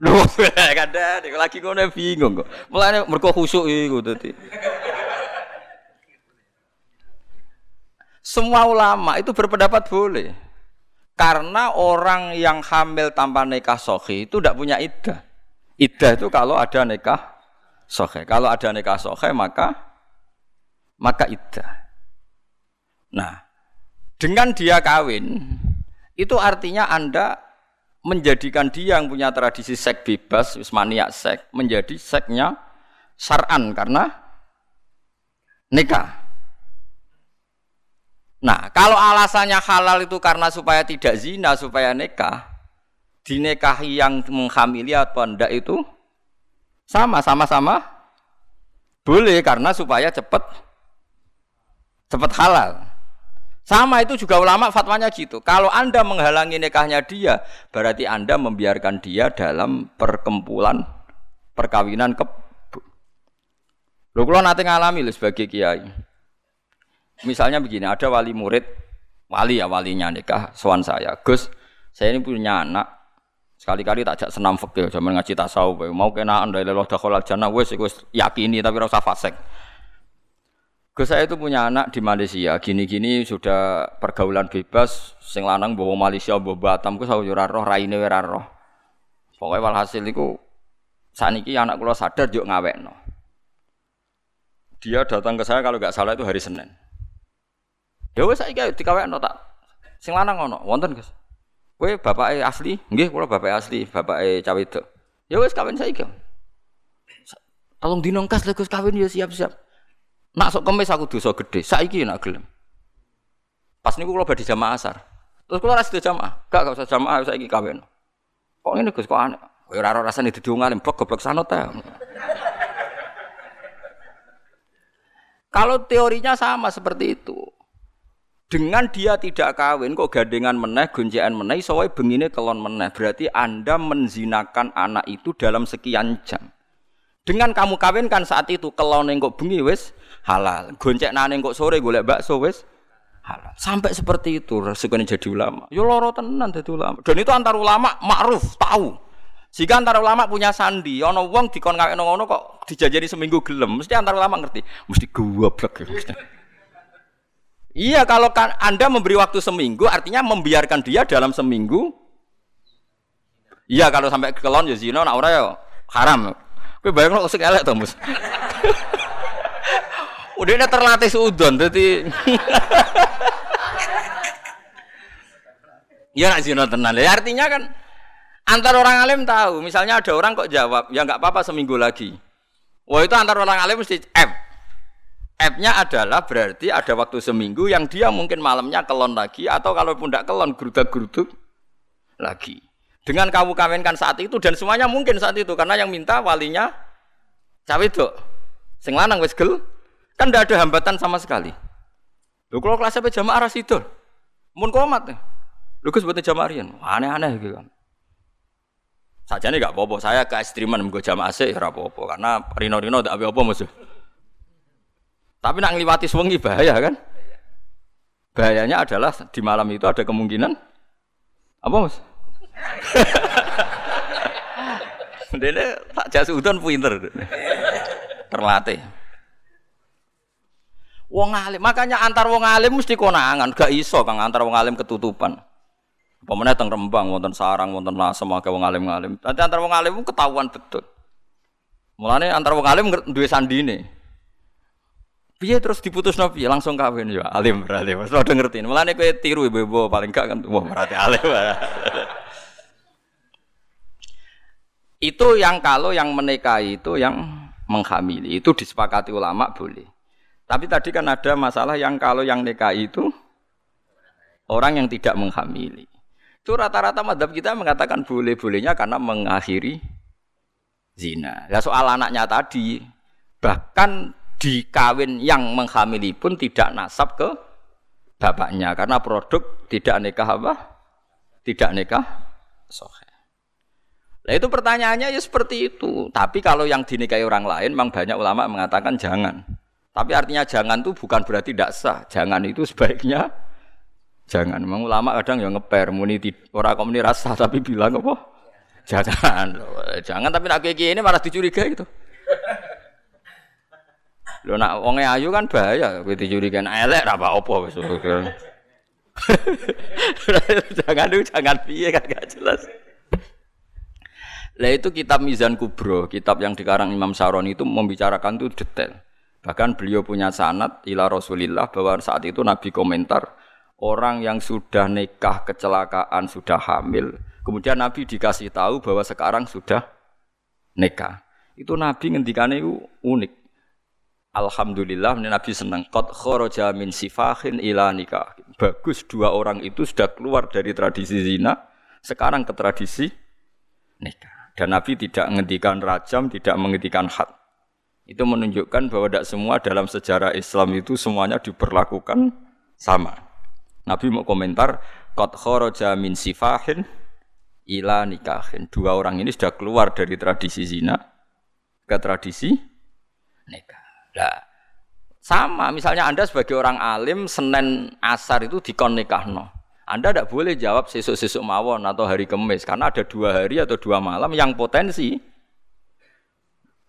Loh, kada, lagi ngono bingung kok. Mulane mergo khusuk iku dadi. Semua ulama itu berpendapat boleh. Karena orang yang hamil tanpa nikah sohi itu tidak punya iddah. Iddah itu kalau ada nikah sohi. Kalau ada nikah sohi maka maka iddah. Nah, dengan dia kawin itu artinya anda menjadikan dia yang punya tradisi seks bebas, maniak seks, menjadi seksnya saran karena nikah. Nah, kalau alasannya halal itu karena supaya tidak zina, supaya nikah, dinikahi yang menghamili atau tidak itu sama, sama-sama boleh karena supaya cepat cepat halal. Sama itu juga ulama fatwanya gitu. Kalau Anda menghalangi nikahnya dia, berarti Anda membiarkan dia dalam perkempulan perkawinan ke Lho kula nate ngalami lho sebagai kiai. Misalnya begini, ada wali murid, wali ya walinya nikah, soan saya, Gus, saya ini punya anak, sekali-kali tak jak senam fakir, zaman ngaji tasawuf, mau kena anda leloh dakhalal jannah, wes wes yakini tapi rasa fasek. Gus saya itu punya anak di Malaysia, gini-gini sudah pergaulan bebas, sing lanang bawa Malaysia, bawa Batam, gue saya roh, raine ora. Pokoknya walhasil itu, saat ini anak kula sadar juk ngawek no. Dia datang ke saya kalau nggak salah itu hari Senin. Ya wis saiki dikawekno tak sing lanang ngono, wonten Gus. Kowe bapake asli? Nggih, kula bapake asli, bapake cawe itu. Ya wis kawin saiki. Tolong dinongkas lho Gus kawin ya siap-siap. Nak sok kemis aku dosa gede, saiki nak gelem. Pas niku kula badhe jamaah asar. Terus kula ra sida jamaah. Gak gak usah jamaah saiki kawin. Kok ngene Gus kok aneh. Ora ora rasane dadi wong alim, goblok sanut ta. Kalau teorinya sama seperti itu, dengan dia tidak kawin kok gandengan meneh, gonjekan meneh, soalnya bengine kelon meneh. Berarti Anda menzinakan anak itu dalam sekian jam. Dengan kamu kawinkan saat itu kelon kok bengi wis halal. Goncek nane kok sore golek bakso wis halal. Sampai seperti itu resikonya jadi ulama. Yo loro tenan jadi ulama. Dan itu antar ulama makruf tahu. Jika antar ulama punya sandi, ono wong dikon kawin ngono kok dijajari seminggu gelem, mesti antar ulama ngerti, mesti goblok. Mesti. Iya, kalau kan Anda memberi waktu seminggu, artinya membiarkan dia dalam seminggu. Iya, kalau sampai kelon ya zina, nak ora ya haram. Kowe bayang lo usik elek to, Mus. Udah terlatih suudon, jadi Ya nak zina tenan. Ya artinya kan antar orang alim tahu, misalnya ada orang kok jawab, ya nggak apa-apa seminggu lagi. Wah itu antar orang alim mesti F. F-nya adalah berarti ada waktu seminggu yang dia mungkin malamnya kelon lagi atau kalaupun tidak kelon gerudak-geruduk lagi. Dengan kamu kawinkan saat itu dan semuanya mungkin saat itu karena yang minta walinya cawe itu. Sing lanang wis gel kan tidak ada hambatan sama sekali. Lho kalau kelas sampai jamaah rasidul. Mun komat. Lho Gus buat jamaah. Aneh-aneh gitu kan. Saja nih gak apa-apa. Saya ke ekstriman gue jamaah sih ya karena rino-rino tidak apa-apa musuh. Tapi nak ngliwati sewengi bahaya kan? Bahayanya adalah di malam itu ada kemungkinan apa mas? Dene tak jas udon pinter. Terlatih. Wong alim, makanya antar wong alim mesti konangan, gak iso kang antar wong alim ketutupan. Pemenang teng Rembang, wonten sarang, wonten lasem, akeh wong alim-alim. Nanti antar wong alim ketahuan betul. Mulane antar wong alim duwe sandine. Piye terus diputus nopi langsung kawin ya alim berarti. Mas udah ngerti. Mulane kowe tiru ibu-ibu paling gak kan wah berarti alim. itu yang kalau yang menikahi itu yang menghamili itu disepakati ulama boleh. Tapi tadi kan ada masalah yang kalau yang nikahi itu orang yang tidak menghamili. Itu rata-rata madhab kita mengatakan boleh-bolehnya karena mengakhiri zina. Ya soal anaknya tadi bahkan di kawin yang menghamili pun tidak nasab ke bapaknya karena produk tidak nikah apa? Tidak nikah sohe. Nah itu pertanyaannya ya seperti itu. Tapi kalau yang dinikahi orang lain, memang banyak ulama mengatakan jangan. Tapi artinya jangan itu bukan berarti tidak sah. Jangan itu sebaiknya jangan. Memang ulama kadang yang ngeper, muni orang kok muni rasa tapi bilang apa? Jangan. Jangan tapi nak kayak ini malah dicurigai itu. Lho nak wong ayu kan bahaya, kowe dicurigain elek ra apa-apa wis. jangan dulu, jangan piye kan gak jelas. Lah itu kitab Mizan Kubro, kitab yang dikarang Imam Saroni itu membicarakan itu detail. Bahkan beliau punya sanat ila Rasulillah bahwa saat itu Nabi komentar orang yang sudah nikah kecelakaan sudah hamil, kemudian Nabi dikasih tahu bahwa sekarang sudah nikah. Itu Nabi ngendikane unik. Alhamdulillah Nabi senang. Qad kharaja min sifahin ila nikah. Bagus dua orang itu sudah keluar dari tradisi zina, sekarang ke tradisi nikah. Dan Nabi tidak menghentikan rajam, tidak menghentikan had. Itu menunjukkan bahwa tidak semua dalam sejarah Islam itu semuanya diperlakukan sama. Nabi mau komentar, Qad kharaja min sifahin ila nikahin. Dua orang ini sudah keluar dari tradisi zina ke tradisi nikah. Nah, sama misalnya Anda sebagai orang alim Senin asar itu dikon nikahno. Anda tidak boleh jawab sesuk-sesuk mawon atau hari kemis karena ada dua hari atau dua malam yang potensi.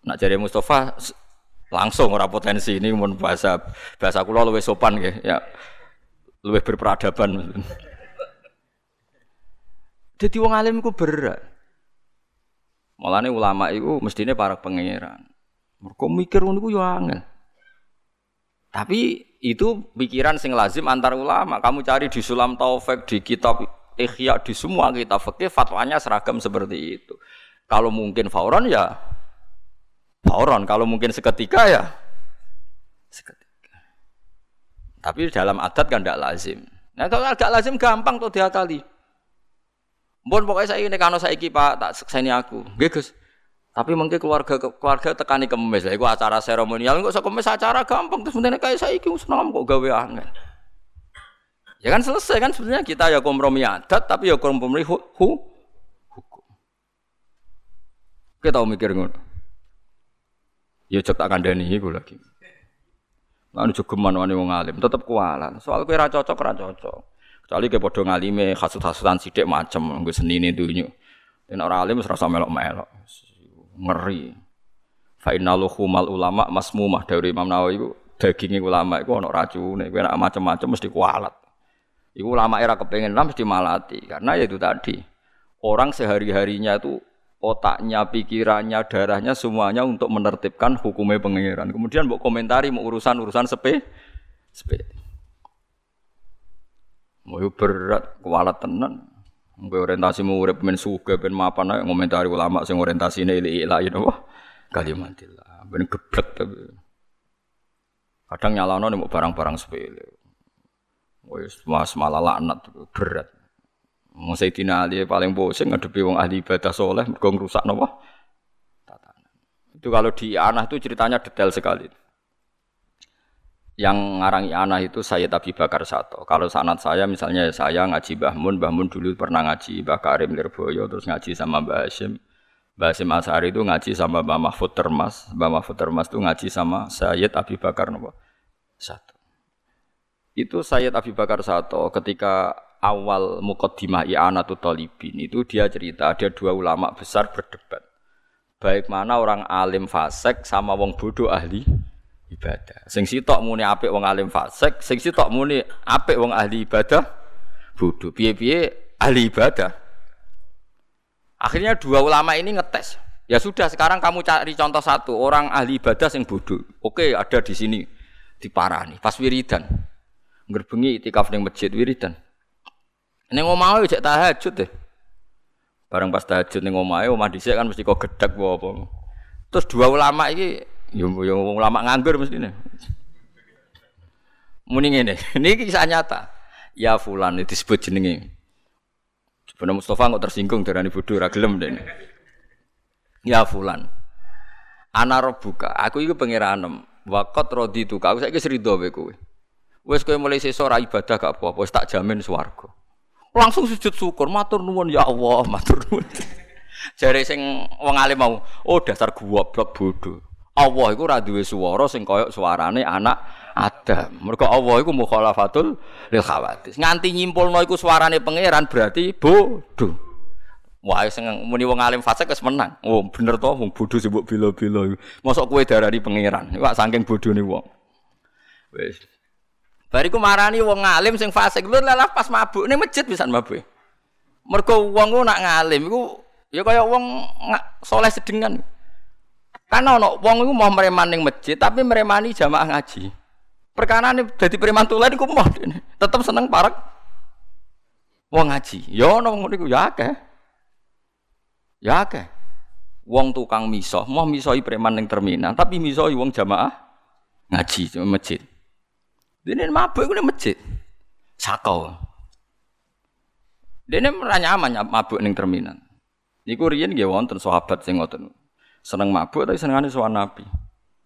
Nak jadi Mustafa langsung ora potensi ini mun bahasa bahasa kula luwih sopan ya. ya luwih berperadaban. Jadi wong alim ku berat. Mulane ulama itu mestinya para pangeran. Mereka mikir ngono ku yo angel. Tapi itu pikiran sing lazim antar ulama. Kamu cari di Sulam Taufik, di kitab Ikhya, di semua kitab fikih fatwanya seragam seperti itu. Kalau mungkin fauron ya fauron, kalau mungkin seketika ya seketika. Tapi dalam adat kan tidak lazim. Nah kalau agak lazim gampang tuh diakali. Mohon pokoknya saya ini kalau saya pak tak sekseni aku, Gus. Tapi mungkin keluarga keluarga tekani kemis lah. Iku acara seremonial kok kemis acara gampang terus mending kayak saya iki seneng kok gawe angin. Ya kan selesai kan sebenarnya kita ya kompromi adat tapi ya kompromi hu, hu hukum. Kita tahu mikir ngono. Ya cek tak kandani iku lagi. Lan jogeman wani wong alim tetep kualan. Soal kowe ra cocok ra cocok. Kecuali ke padha ngalime hasud-hasudan sithik macem nggo senine dunyo. Dan orang alim serasa melok-melok ngeri. Fa innaluhumal ulama masmumah dari Imam Nawawi itu dagingnya ulama itu ono racune, kowe nek macam-macam mesti kualat. Iku ulama era kepengen lah mesti malati karena ya itu tadi. Orang sehari-harinya itu otaknya, pikirannya, darahnya semuanya untuk menertibkan hukumnya pengiran. Kemudian mau komentari mau urusan-urusan sepe, sepe. Mau berat, kualat tenan. Mbak orientasi mau urip men suge ben mapan ae ngomentari ulama sing orientasine ili ilahi napa kalimatillah. Ben geblek tapi. Kadang nih barang-barang sepele. Wis mas malah laknat berat. Mau Sayyidina Ali paling pusing ngadepi wong ahli ibadah soleh mergo napa? Tatanan. Itu kalau di anak itu ceritanya detail sekali yang ngarang anak itu saya Abi Bakar Sato. Kalau sanat saya misalnya saya ngaji Mbah Mun, Mbah Mun dulu pernah ngaji Mbah Karim Lirboyo, terus ngaji sama Mbah Hashim. Mbah Hashim Asari itu ngaji sama Mbah Mahfud Termas, Mbah Mahfud Termas itu ngaji sama Sayyid Abi Bakar Nopo Sato. Itu Sayyid Abi Bakar Sato ketika awal mukaddimah I'anatul Talibin itu dia cerita ada dua ulama besar berdebat. Baik mana orang alim fasek sama wong bodoh ahli ibadah. Sing sitok muni apik wong alim fasik, sing sitok muni apik wong ahli ibadah bodho. Piye-piye ahli ibadah. Akhirnya dua ulama ini ngetes. Ya sudah sekarang kamu cari contoh satu orang ahli ibadah yang bodoh. Oke ada di sini. diparani pas wiridan. Ngerbengi itikaf ning masjid wiridan. Ning omah cek tahajud deh. Bareng pas tahajud ning omahe omah dhisik kan mesti kok gedhek apa. Terus dua ulama iki yo yo ulama nganggur mestine. Muni ngene, niki kisah nyata. Ya fulan disebut jenenge. Sebenarnya Mustafa kok tersinggung darani bodoh ra gelem dene. Ya fulan. Ana buka, aku iku pangeranem. Waqat raditu ka, aku saiki srido kowe kowe. Wis kowe mulai sesuk ibadah gak apa-apa, tak jamin swarga. Langsung sujud syukur, matur nuwun ya Allah, matur nuwun. Jare sing wong alim mau, oh dasar goblok bodoh. Allah iku ora duwe swara sing kaya suarane anak Adam. Mergo Allah iku mukhalafatul lil khawatis. Nganti nyimpulno iku suarane pangeran berarti bodoh. Wah, sing muni wong alim fasik wis menang. Oh, bener to wong bodoh sing mbok bela-bela. Mosok kowe darani pangeran. Iku saking bodhone wong. Wis. Bariku marani wong alim sing fasik. Lho lah pas mabuk ning masjid bisa mabuk. Mergo wong ku nak ngalim iku ya kaya wong soleh sedengan. Karena ono wong iku mau mereman ning masjid tapi meremani jamaah ngaji. Perkara ini jadi preman tulen iku mau tetep seneng parek wong ngaji. Ya ono ngono iku ya akeh. Ya akeh. Wong tukang miso, mau misoi preman ning terminal, tapi misoi wong jamaah ngaji masjid. Dene mabuk iku masjid. Sakau. Dene ora nyaman mabuk ning terminal. Niku riyen nggih wonten sahabat sing ngoten seneng mabuk tapi senengane sowan Nabi.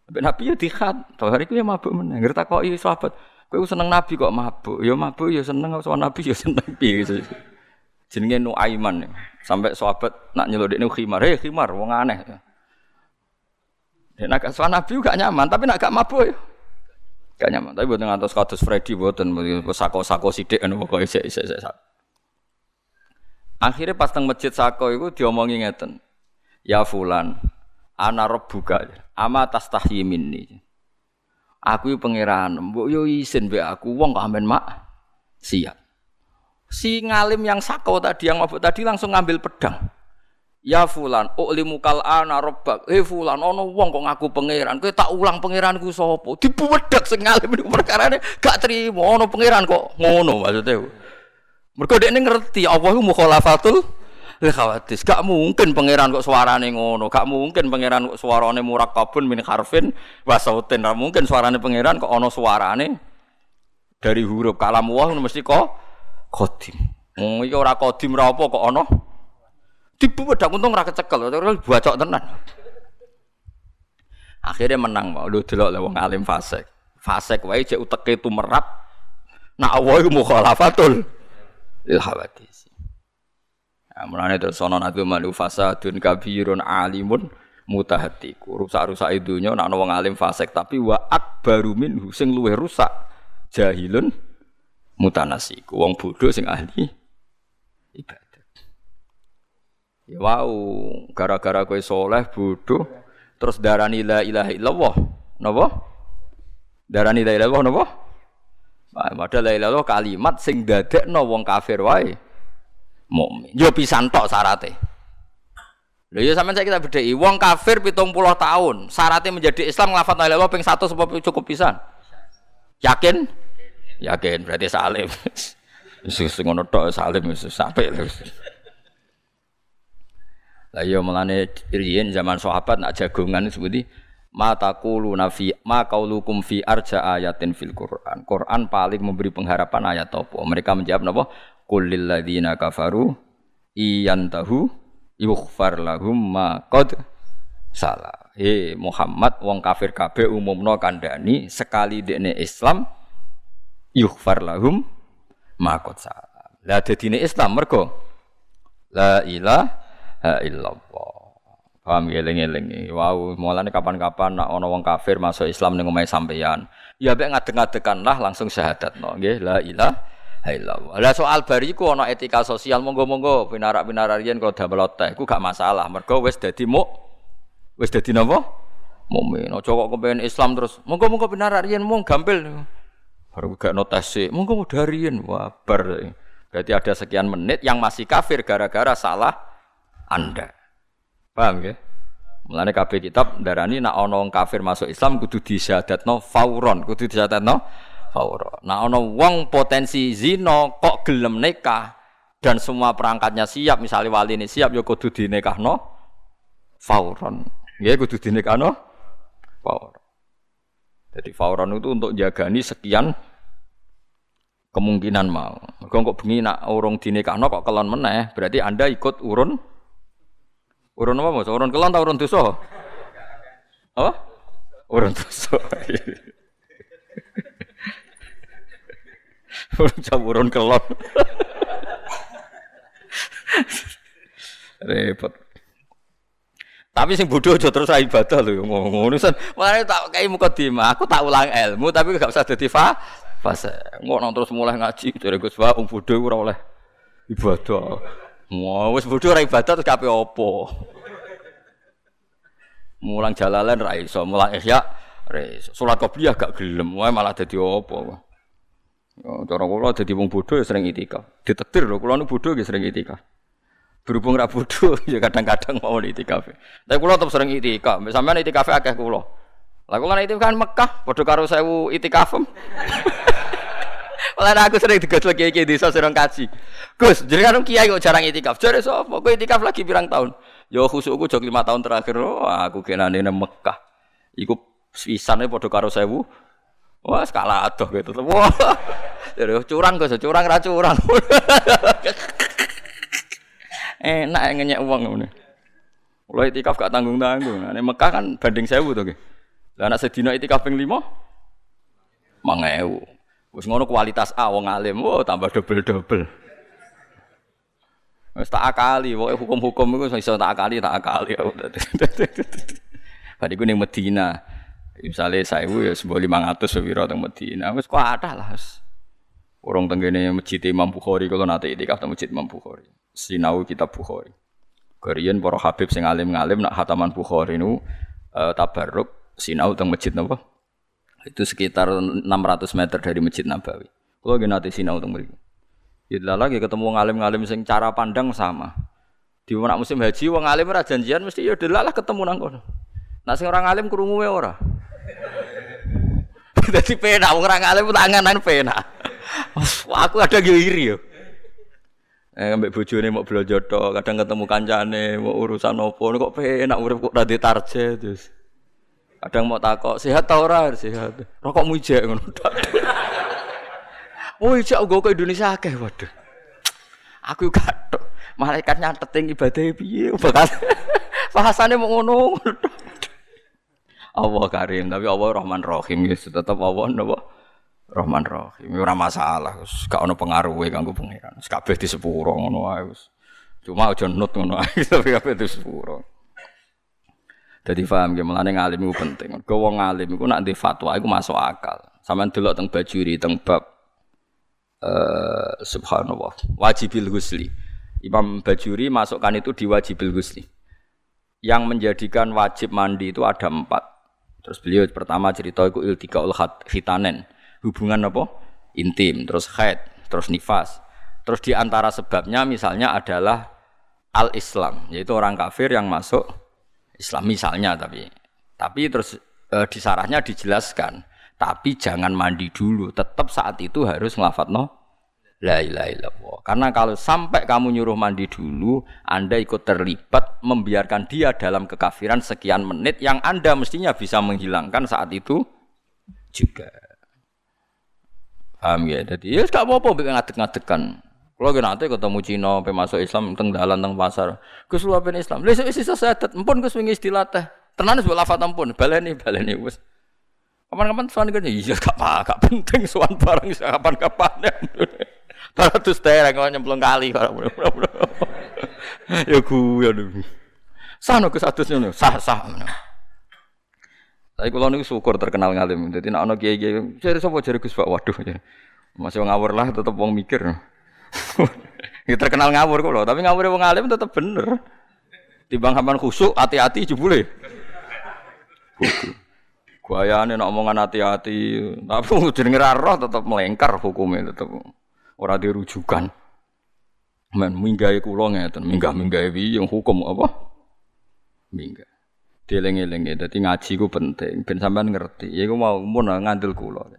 Tapi Nabi ya dikhat, to hari ku ya mabuk meneh. Ngerti takoki sahabat, kowe seneng Nabi kok mabuk? Ya mabuk ya seneng sowan Nabi ya seneng piye gitu. Jenenge Nuaiman. Sampai sahabat nak nyelodekne khimar, "Hei khimar, wong aneh." Dan nak sowan Nabi gak nyaman, tapi nak gak mabuk ya. Gak nyaman, tapi buatan ngantos kados Freddy buatan sako-sako sidik anu pokoke isek-isek. Akhirnya pas teng masjid sako itu diomongi ngeten. Ya fulan, ana rabbuka ama tastahyi minni aku pangeran mbok yo isin aku wong kok amen mak siap si ngalim yang sakau tadi yang mabuk tadi langsung ngambil pedang Ya fulan, uklimu kal ana rabbak. Eh fulan, ono wong kok ngaku pangeran. Kowe tak ulang pangeranku sapa? Dibuwedak sing ngalim perkarane gak trimo. Ono pangeran kok ngono maksudnya. Mergo dekne ngerti Allah mukhalafatul Lha khawatir, gak mungkin pangeran kok suarane ngono, gak mungkin pangeran kok suarane murakkabun min harfin wa sautin, gak mungkin suarane pangeran kok ana suarane dari huruf kalam wah mesti kok qadim. Wong iki ora qadim ora apa kok ana dibuwedak untung ora kecekel, bacok tenan. Akhirnya menang mau lu delok wong alim fasik. Fasik wae cek uteke tumerap. Nak iku mukhalafatul lil. Nah, mulane terus ana nabi malu fasadun kabirun alimun mutahatiku. Rusak-rusak idunya nak wong alim fasik tapi wa akbaru minhu sing luwih rusak jahilun mutanasiku. Wong bodoh sing ahli ibadat. Ya wow, gara-gara kowe soleh bodoh terus darani la ilaha illallah. Napa? Darani la ilaha illallah napa? Padahal la ilaha kalimat sing dadekno wong kafir wae mukmin. Yo pisan tok syaratnya. Lho ya sampean saya kita bedheki wong kafir 70 tahun, syaratnya menjadi Islam nglafat la ilaha ping 1 sebab cukup pisan. Yakin? Yakin berarti salim. Wis ngono tok salim wis sampai lho. Lah yo mulane riyen zaman sahabat nak jagongan seperti mata kulu nafi ma kaulukum fi arja ayatin fil Quran. Quran paling memberi pengharapan ayat apa? Mereka menjawab napa? Qul lil ladzina kafaru iyantahu yughfar lahum ma qad salah. He Muhammad wong kafir kabeh umumno kandhani sekali dekne Islam yughfar lahum ma qad salah. Lah dadine Islam mergo la ilaha illallah. Paham eling-eling. Wow, mulane kapan-kapan nak ana wong kafir masuk Islam ning omahe sampeyan, ya mek ngadeg-ngadegan lah langsung syahadat no. Nggih, la ilaha illallah. Lah soal bariku ana etika sosial monggo-monggo pinarak-pinarak riyen kalau damel teh iku gak masalah. Mergo wis dadi mu wis dadi napa? Mukmin. Aja kok kepen Islam terus monggo-monggo pinarak riyen mung gampil. Baru gak notasi, monggo darian wah. Berarti ada sekian menit yang masih kafir gara-gara salah Anda. Paham ya? Mulane kabeh kitab darani nak ana kafir masuk Islam kudu disyahadatno fauron, kudu disyahadatno fauron. Nak ana wong potensi zina kok gelem nikah dan semua perangkatnya siap, misalnya wali ini siap ya kudu dinikahno fauron. Ya kudu dinikahno fauron. Jadi fauron itu untuk jagani sekian kemungkinan mau. Mergo kok bengi nak urung dinikahno kok kelon meneh, berarti Anda ikut urun Urun apa mas? Urun kelon atau urun dosa? Apa? Urun dosa. urun kelon. Repot. Tapi sing bodoh aja terus ibadah lho ngono sen. Mulane tak kei muka dima, aku tak ulang ilmu tapi gak usah dadi fa fase. Ngono terus mulai ngaji dari Gus Wah wong bodoh ora oleh ibadah. Wah, wis bodho ora ibadah terus kape opo? Mulang jalalan ra iso, mulang ihya ra iso. Salat qobliyah gak gelem, wae malah dadi opo. Ya, cara kula dadi wong bodho ya sering itikaf. Ditetir lho, kula nu bodho ya sering itikaf. Berhubung ra bodho ya kadang-kadang mau itikaf. Tapi kula tetep sering itikaf. Sampeyan itikaf akeh kula. Lah kula itikaf kan Mekah, padha karo 1000 itikaf. Malah aku sering digotlek kiai kiai desa sering kaji. Gus, kan kiai kok jarang itikaf. Jadi sapa? Kowe itikaf lagi pirang tahun? Yo khusukku jog lima tahun terakhir. Oh, aku kenane nang Mekah. Iku sisane padha karo sewu. Wah, skala adoh gitu. Wah. Jadi curang Gus, curang ra curang. Enak ngenyek uang ngene. Mulai itikaf gak tanggung-tanggung. Nah, Mekah kan banding sewu tuh. Lah anak sedina itikaf ping 5 mangewu. Wis ngono kualitas A wong alim, oh tambah double-double. Wis tak akali, pokoke hukum-hukum iku iso tak akali, tak akali. Bar iku ning Medina. Misale 1000 ya sembo 500 sepiro teng Medina. Wis kok ada lah. Orang tenggene masjid Imam Bukhari kalau nanti itikaf teng masjid Imam Bukhari. Sinau kitab Bukhari. Karian para habib sing alim-alim nak hataman Bukhari nu uh, tabarruk sinau teng masjid napa? Itu sekitar 600 meter dari Masjid Nabawi. Kalau gini nanti sinau tentang mereka. Ya lagi ketemu ngalim-ngalim sing cara pandang sama. Di musim haji wong alim ora janjian mesti ya delalah ketemu nang kono. Nah orang alim krungu ora. Dadi pena orang alim tanganan pena. Aku ada yo iri yo. Eh ambek bojone mau belanja tok, kadang ketemu kancane, mau urusan opo kok penak urip kok ora target terus. Kadang mau takok, sehat tau ora? Sehat. Rokok ijek ngono. Oh ijek gue ke Indonesia akeh waduh. Aku gak Malaikat nyatet ing ibadah piye bakal bahasane mau ngono. Allah Karim, tapi Allah Rahman Rahim ya tetap Allah napa? Rahman Rahim. Ora masalah, gak ono pengaruhe kanggo pangeran. Kabeh di sepuro ngono wae Cuma aja nut ngono ae, tapi kabeh di sepuro. Jadi paham ya, melane ngalim itu penting. Kau wong ngalim itu nanti fatwa itu masuk akal. Sama dulu teng bajuri teng bab uh, subhanallah wajibil husli. Imam Bajuri masukkan itu di wajibil husli. Yang menjadikan wajib mandi itu ada empat. Terus beliau pertama cerita itu ul hitanen. Hubungan apa? Intim, terus haid, terus nifas. Terus di antara sebabnya misalnya adalah al-Islam, yaitu orang kafir yang masuk Islam misalnya tapi tapi terus e, di sarahnya dijelaskan tapi jangan mandi dulu tetap saat itu harus no la ilaha illallah karena kalau sampai kamu nyuruh mandi dulu anda ikut terlibat membiarkan dia dalam kekafiran sekian menit yang anda mestinya bisa menghilangkan saat itu juga paham ya jadi ya gak apa-apa ngadek-ngadekan kalau kita nanti ketemu Cina, masuk Islam, teng dalan, teng pasar, Gus lu Islam. Lalu isi sesadat, empun Gus wingi istilah teh. Tenan wis lafat ampun, baleni baleni wis. Kapan-kapan suan kan iya gak apa, gak penting suan barang kapan-kapan. Baratus tereng kau nyemplung kali Ya gue aduh. Sana Gus atusnya sah sah. Tapi kalau nih syukur terkenal ngalim. Jadi nak ono kiai kiai, jadi sopo jadi Gus Pak, waduh. Masih ngawur lah, tetap wong mikir. ya terkenal ngawur kok loh, tapi ngawur wong alim tetap bener. Timbang sampean khusuk, hati-hati jebule. Guayane nek omongan hati-hati, tapi jenenge ra roh tetep melengkar hukumnya tetep ora dirujukan. Men minggahe kula ngeten, minggah-minggahe piye yang hukum apa? Minggah. Dieling-eling ya. Dadi ngaji ku penting ben sampean ngerti. Ya iku mau mun ngandel kula.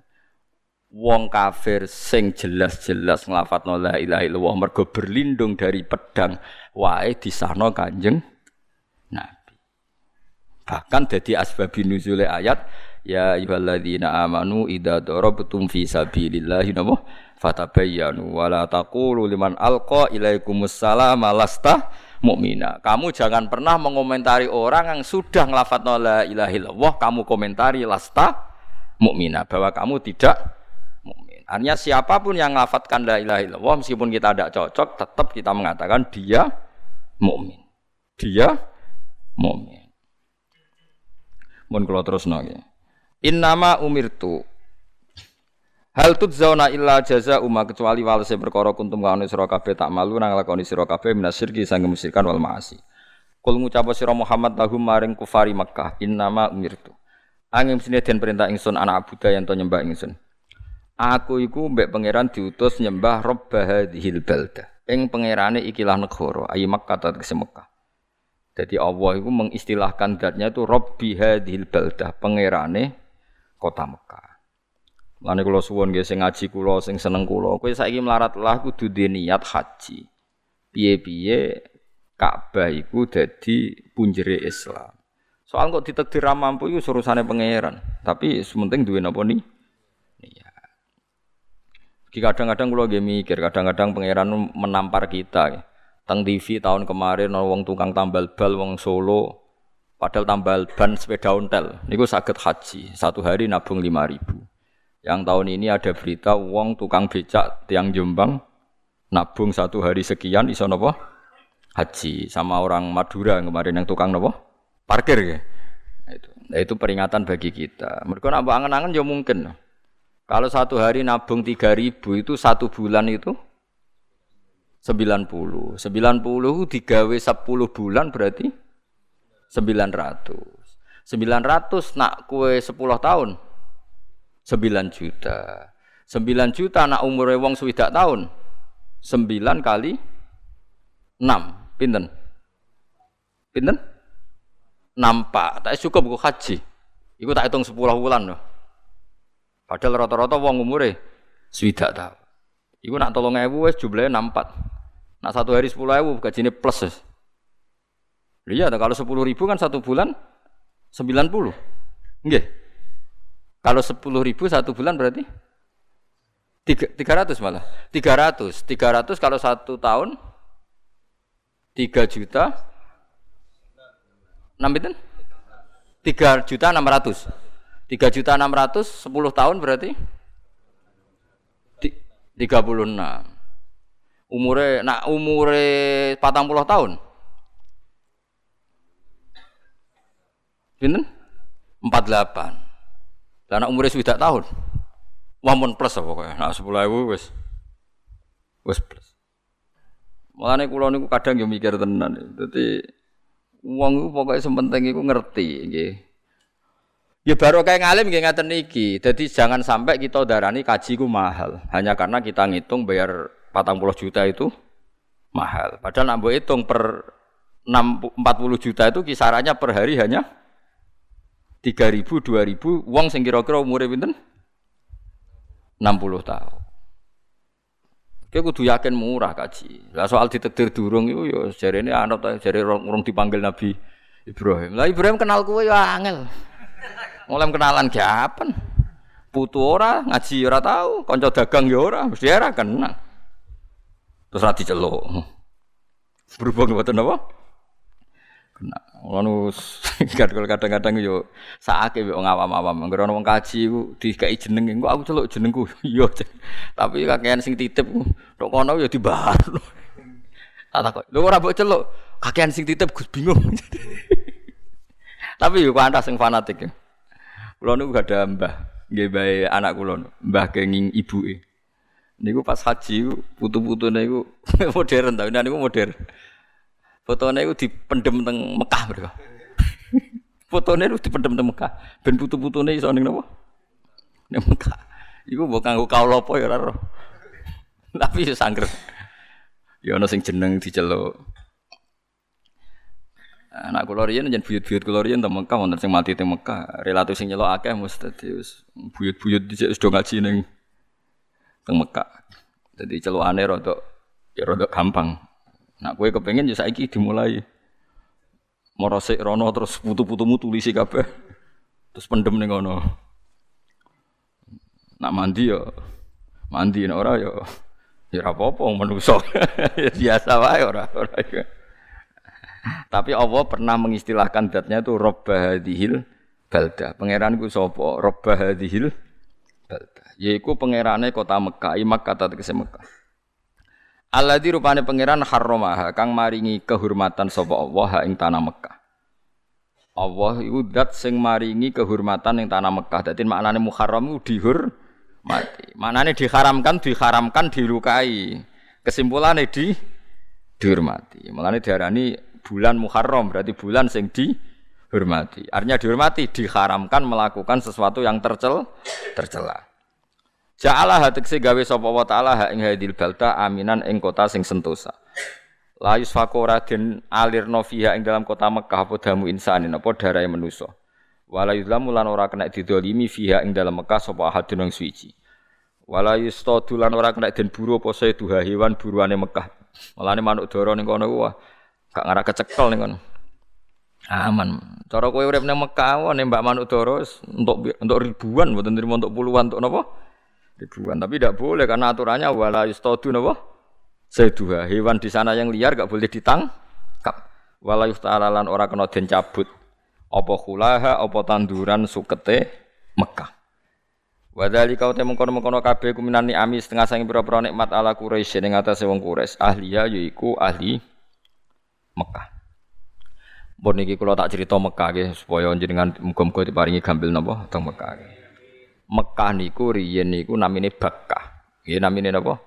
Wong kafir sing jelas-jelas nglafadzno la ilaha illallah mergo berlindung dari pedang wae disahno Kanjeng Nabi. Bahkan dadi asbabun nuzul ayat ya ayyuhalladzina amanu idza darabtum fi sabilillahi napa fatabayyanu wala taqulu liman alqa ilaikumus salama lasta mukmina. Kamu jangan pernah mengomentari orang yang sudah ngelafat la ilaha illallah, kamu komentari lasta mukmina bahwa kamu tidak mukmin. Artinya siapa pun yang ngelafatkan la ilaha illallah meskipun kita tidak cocok, tetap kita mengatakan dia mukmin. Dia mukmin. Mun kula terus nggih. Innama umirtu Hal zauna illa jaza umma kecuali walese perkara kuntum kaone sira kabeh tak malu nang lakoni sira kabeh minasirki sang musyrikan wal maasi. Kul ngucap sira Muhammad lahum maring kufari Makkah innama umirtu. Angin sini den perintah ingsun anak abuda yang to nyembah ingsun. Aku iku mbek pangeran diutus nyembah Rabb hadhil balda. Ing pangerane ikilah negara ayi Makkah ta Mekah. Jadi Allah itu mengistilahkan zatnya itu Rabbi hadhil balda, pangerane kota Mekah. Lane kula suwon nggih sing ngaji kula sing seneng kula, kowe saiki melarat lah kudu niat haji. Piye-piye Ka'bah iku dadi punjere Islam. Soal kok ditakdir mampu iku urusane pangeran, tapi sementing duwe napa nih? Iya. Kadang-kadang kula nggih mikir, kadang-kadang pangeran menampar kita. Ya. Teng TV tahun kemarin wong tukang tambal bal wong Solo padahal tambal ban sepeda ontel niku sakit haji satu hari nabung lima ribu yang tahun ini ada berita wong tukang becak tiang Jombang nabung satu hari sekian iso nopo haji sama orang Madura kemarin yang tukang nopo parkir ya. Nah, itu. Nah, itu peringatan bagi kita. Mereka nak angen-angen ya mungkin. Kalau satu hari nabung tiga ribu itu satu bulan itu sembilan puluh sembilan puluh digawe sepuluh bulan berarti sembilan ratus sembilan ratus nak kue sepuluh tahun 9 juta. 9 juta anak umur wong swidak tahun. 9 kali 6. Pinten? Pinten? Nampak. Tak cukup kok haji. Iku tak hitung 10 bulan loh. Padahal rata-rata wong umure swidak tahun. Iku nak tolong ewu wes jumlahnya nampak. Nak satu hari sepuluh ewu gajine plus. Iya, kalau sepuluh ribu kan satu bulan sembilan puluh. Enggak. Kalau sepuluh ribu satu bulan berarti tiga ratus malah. Tiga ratus, tiga ratus kalau satu tahun tiga juta enam itu tiga juta enam ratus tiga juta enam ratus sepuluh tahun berarti tiga puluh enam umure nak umure patang puluh tahun Empat delapan lah anak umure swidak tahun. Wamun plus apa kaya. Nah 10.000 wis wis plus. Mulane kula niku kadang yo mikir tenan. Dadi wong iku pokoke sementing iku ngerti nggih. Ya baru kayak ngalim nggih ngaten niki. Jadi jangan sampai kita darani kaji ku mahal hanya karena kita ngitung bayar 40 juta itu mahal. Padahal nambah hitung per 40 juta itu kisarannya per hari hanya tiga ribu, dua ribu, uang sing kira-kira umurnya pinten? 60 tahun. Oke, kudu yakin murah kaji. Lah soal ditekdir durung itu ya jari ini anak ta jari orang dipanggil Nabi Ibrahim. Lah Ibrahim kenal kue ya angel. Mulai kenalan kapan? Putu ora, ngaji ora tahu, konco dagang ya ora, mesti ora kenal. Terus ra diceluk. Berhubung mboten apa? Kena. Ngono kadang-kadang yo sakake wong awam-awam. Anggere ana wong kaji ku dikai jeneng engko aku celuk jenengku. Iya. Tapi kakean sing titip tok kono yo dibarno. Tak takok. Lho ora mbok celuk. Kakean sing titip Gus bingung. Tapi yo kantas sing fanatik. Kula niku gak ada mbah. Nggih bae anak kula, mbah kenging ibuke. Niku pas haji putu-putune niku modern ta, niku modern. Fotone itu dipendem teng Mekah mereka. Fotone itu dipendem teng Mekah. Ben putu-putune iso ning napa? Ning Mekah. Iku mbok kanggo kaula apa ya ora. Tapi ya sangger. Ya ana sing jeneng diceluk. Anak kula riyen jen buyut-buyut kula riyen teng Mekah wonten sing mati teng Mekah. Relatif sing nyelok akeh mesti wis buyut-buyut dhisik wis do ngaji ning teng Mekah. Dadi celukane rada ya rada gampang. Nak kowe kepengin ya saiki dimulai. Morosik rono terus putu-putumu tulisi kabeh. Terus pendem ning ngono. Nak mandi ya mandi nek ora ya ya ora apa-apa menungso. Biasa wae ora ora. Tapi Allah pernah mengistilahkan zatnya itu Robba hadhil balda. Pangeran ku sapa? Robba hadhil balda. Yaiku pangerane kota Mekah, imak kata tegese Mekah. Alladzi rupane pangeran harramaha kang maringi kehormatan sapa Allah ing tanah Mekah. Allah iku zat sing maringi kehormatan ing tanah Mekah. Dadi maknane muharram iku dihormati. Maknane diharamkan, diharamkan, dilukai. Kesimpulannya di dihormati. Mulane diarani bulan Muharram berarti bulan sing dihormati. Artinya dihormati diharamkan melakukan sesuatu yang tercel tercela. Ja'ala hatekse gawe sapa wa ta'ala ha ing hadil balta aminan ing kota sing sentosa. La yusfaku raden alirno fiha ing dalam kota Mekah apa damu insanin apa darahe manusa. Wala yuzlamu lan ora kena didolimi fiha ing dalam Mekah sapa ahadun yang suci. Wala yustadu lan ora kena den buru apa duha hewan buruane Mekah. Mulane manuk dara ning kono wah Gak ngarah kecekel nih kan. Aman. Cara kowe urip nang Mekah wae nembak manuk dara untuk untuk ribuan mboten terima untuk puluhan untuk napa? Ribuan. Tapi tidak boleh karena aturannya wala yustadu napa? Seduha. Hewan di sana yang liar gak boleh ditangkap. Wala yusta'ala ora kena den cabut. Apa khulaha apa tanduran sukete Mekah. Wadali kau temu kono kono kabeh kuminani ami setengah sangi pira-pira nikmat ala Quraisy ning atase wong Quraisy. Ahliya yaiku ahli Mekah. Bon niki kula tak cerita Mekah nggih supaya jenengan muga-muga diparingi gambil napa teng Mekah. Mekah niku riyen niku namine Bakkah. Nggih namine napa?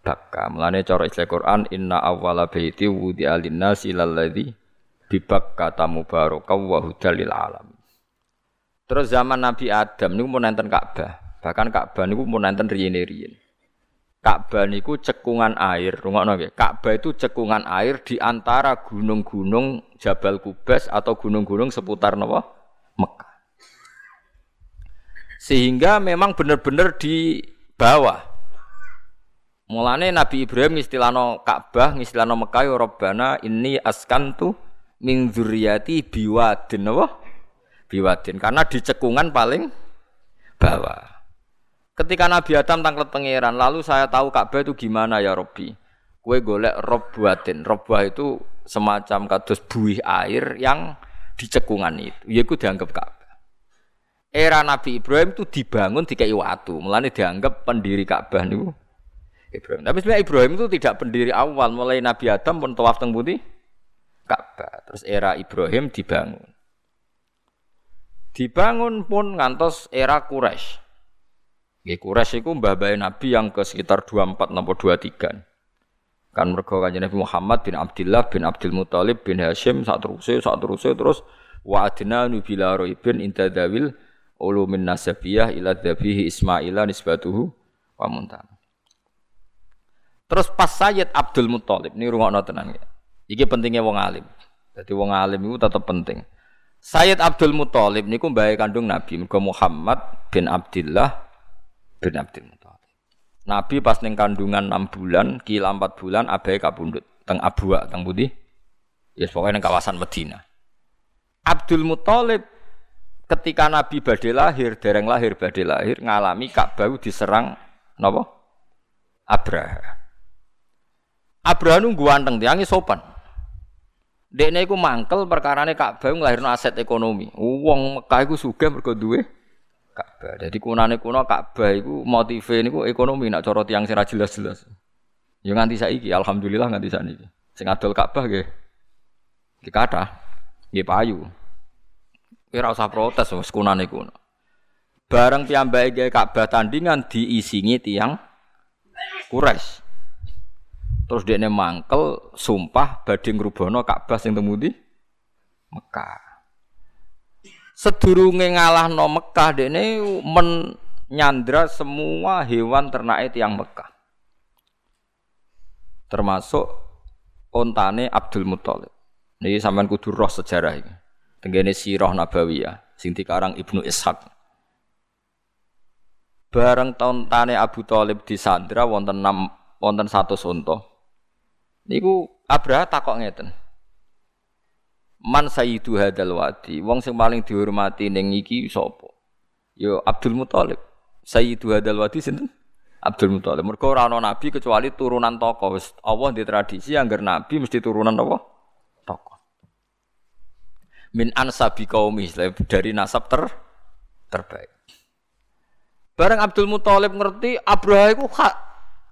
Bakkah. Mulane cara istilah Quran inna awwala baiti wudi alinnasi lalladzi bi Bakkah mubarakah wa hudal lil alamin. Terus zaman Nabi Adam niku mun nenten Ka'bah. Bahkan Ka'bah niku mun nenten riyen-riyen. Ka'bah niku cekungan air, rungokno nggih. Ka'bah itu cekungan air di antara gunung-gunung Jabal Kubas atau gunung-gunung seputar napa? Mekah. Sehingga memang benar-benar di bawah. Mulane Nabi Ibrahim ngistilano Ka'bah, ngistilano Mekah ya Rabbana ini askantu min dzurriyyati biwadin napa? Biwadin karena di cekungan paling bawah. Ketika Nabi Adam tangklet pangeran, lalu saya tahu Ka'bah itu gimana ya Robbi. Kue golek rob buatin. Robah itu semacam kados buih air yang di cekungan itu. Ya itu dianggap Ka'bah. Era Nabi Ibrahim itu dibangun di watu. Mulane dianggap pendiri Ka'bah niku Ibrahim. Tapi sebenarnya Ibrahim itu tidak pendiri awal. Mulai Nabi Adam pun tawaf teng putih Ka'bah. Terus era Ibrahim dibangun. Dibangun pun ngantos era Quraisy. Nggih Quraisy iku mbah Nabi yang ke sekitar 24 napa 23. Kan mergo kanjeng Nabi Muhammad bin Abdullah bin Abdul Muthalib bin Hashim sak teruse sak teruse terus wa adna nubila raibin intadawil ulumin nasabiyah ila dhabihi Ismaila nisbatuhu wa muntam. Terus pas Sayyid Abdul Muthalib ini rungokno tenan ya. Iki pentingnya wong alim. Jadi wong alim itu tetap penting. Sayyid Abdul Muthalib niku mbahe kandung Nabi Muhammad bin Abdullah bin Abdul Muthalib. Nabi pas ning kandungan 6 bulan, kila 4 bulan abai kapundhut teng Abwa teng Budi. Ya yes, pokoknya kawasan Medina. Abdul Muthalib ketika Nabi badhe lahir, dereng lahir badhe lahir ngalami Ka'bah diserang napa? Abraha. Abraha nunggu anteng tiange sopan. Dekne iku mangkel perkarane Ka'bah nglahirno aset ekonomi. Wong Mekah iku sugih mergo duwe Ka'bah. Jadi kunane kuno Ka'bah iku motive niku ekonomi nak cara tiang sing jelas-jelas. Ya nganti saiki alhamdulillah nganti saniki. Sing adol Ka'bah nggih. Nggih kathah. Nggih payu. Ora usah protes wis kunane kuno. Bareng piyambake gawe Ka'bah tandingan diisingi tiang Quraisy. Terus dia mangkel sumpah badhe ngrubono Ka'bah sing temudi Mekah sedurunge ngalahno Mekah dekne menyandra semua hewan ternak yang Mekah. Termasuk ontane Abdul Muthalib. Niki sampean kudu roh sejarah iki. Tenggene sirah nabawiyah sing dikarang Ibnu Ishaq. Bareng tahun tane Abu Thalib di Sandra wonten enam wonten satu sonto. Niku Abraha takok ngeten. Man sayyidu hadal wadi, wong sing paling dihormati ning iki sapa? Yo Abdul Muthalib. Sayyidu hadal wadi sinten? Abdul Muthalib. Mergo ora ana nabi kecuali turunan tokoh. Wis Allah di tradisi anggar nabi mesti turunan apa? Tokoh. Min ansabi qaumi dari nasab ter terbaik. Bareng Abdul Muthalib ngerti Abraha iku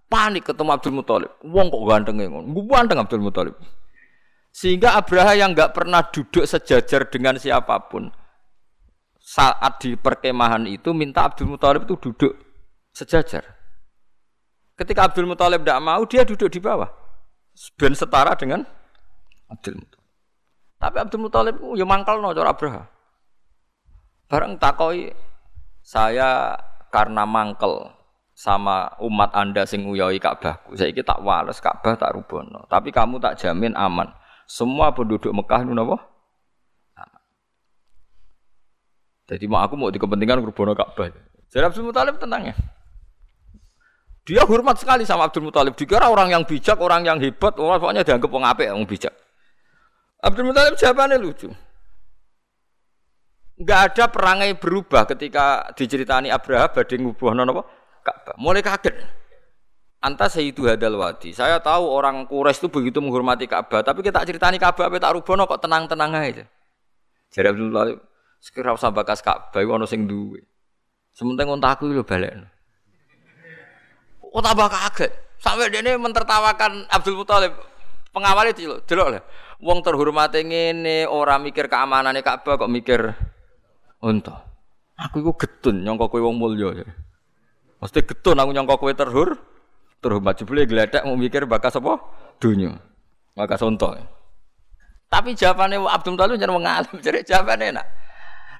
panik ketemu Abdul Muthalib. Wong kok gantenge ngono. Ganteng Abdul Muthalib. Sehingga Abraha yang nggak pernah duduk sejajar dengan siapa pun saat di perkemahan itu minta Abdul Muthalib itu duduk sejajar. Ketika Abdul Muthalib tidak mau, dia duduk di bawah. Ben setara dengan Abdul Muthalib. Tapi Abdul Muthalib ya mangkal no cara Abraha. Bareng takoi saya karena mangkel sama umat anda sing nguyoi Ka'bahku. Saya tak wales Ka'bah tak rubono. Tapi kamu tak jamin aman. Semua penduduk Mekah nu napa? Jadi mau aku mau di kepentingan rubono Ka'bah. Jadi Abdul Muthalib tenang ya. Dia hormat sekali sama Abdul Muthalib. Dikira orang yang bijak, orang yang hebat, orang pokoknya dianggap orang apik, bijak. Abdul Muthalib jawabannya lucu. Enggak ada perangai berubah ketika diceritani Abraha badhe ngubuhno napa? Ka'bah. Mulai kaget. Anta Sayyidu Hadal Wadi. Saya tahu orang Quraisy itu begitu menghormati Ka'bah, tapi kita ceritani Ka'bah apa tak rubono kok tenang-tenang aja. Jadi Abdul Muthalib, sekira usah bakas Ka'bah ono sing duwe. Sementing untaku lho balekno. Oh tambah kaget. Sampai dia ini mentertawakan Abdul Muthalib. Pengawal itu delok lah. Wong terhormat ngene, orang mikir keamanannya Ka'bah kok mikir unta. Aku iku getun nyangka kowe wong mulya. Mesti getun aku nyangka kowe terhur terhormat jebule gledek mau mikir bakas apa? Dunya. Bakas unta. Tapi jawabannya Abdul Muthalib jangan mengalim, jadi jawabannya enak.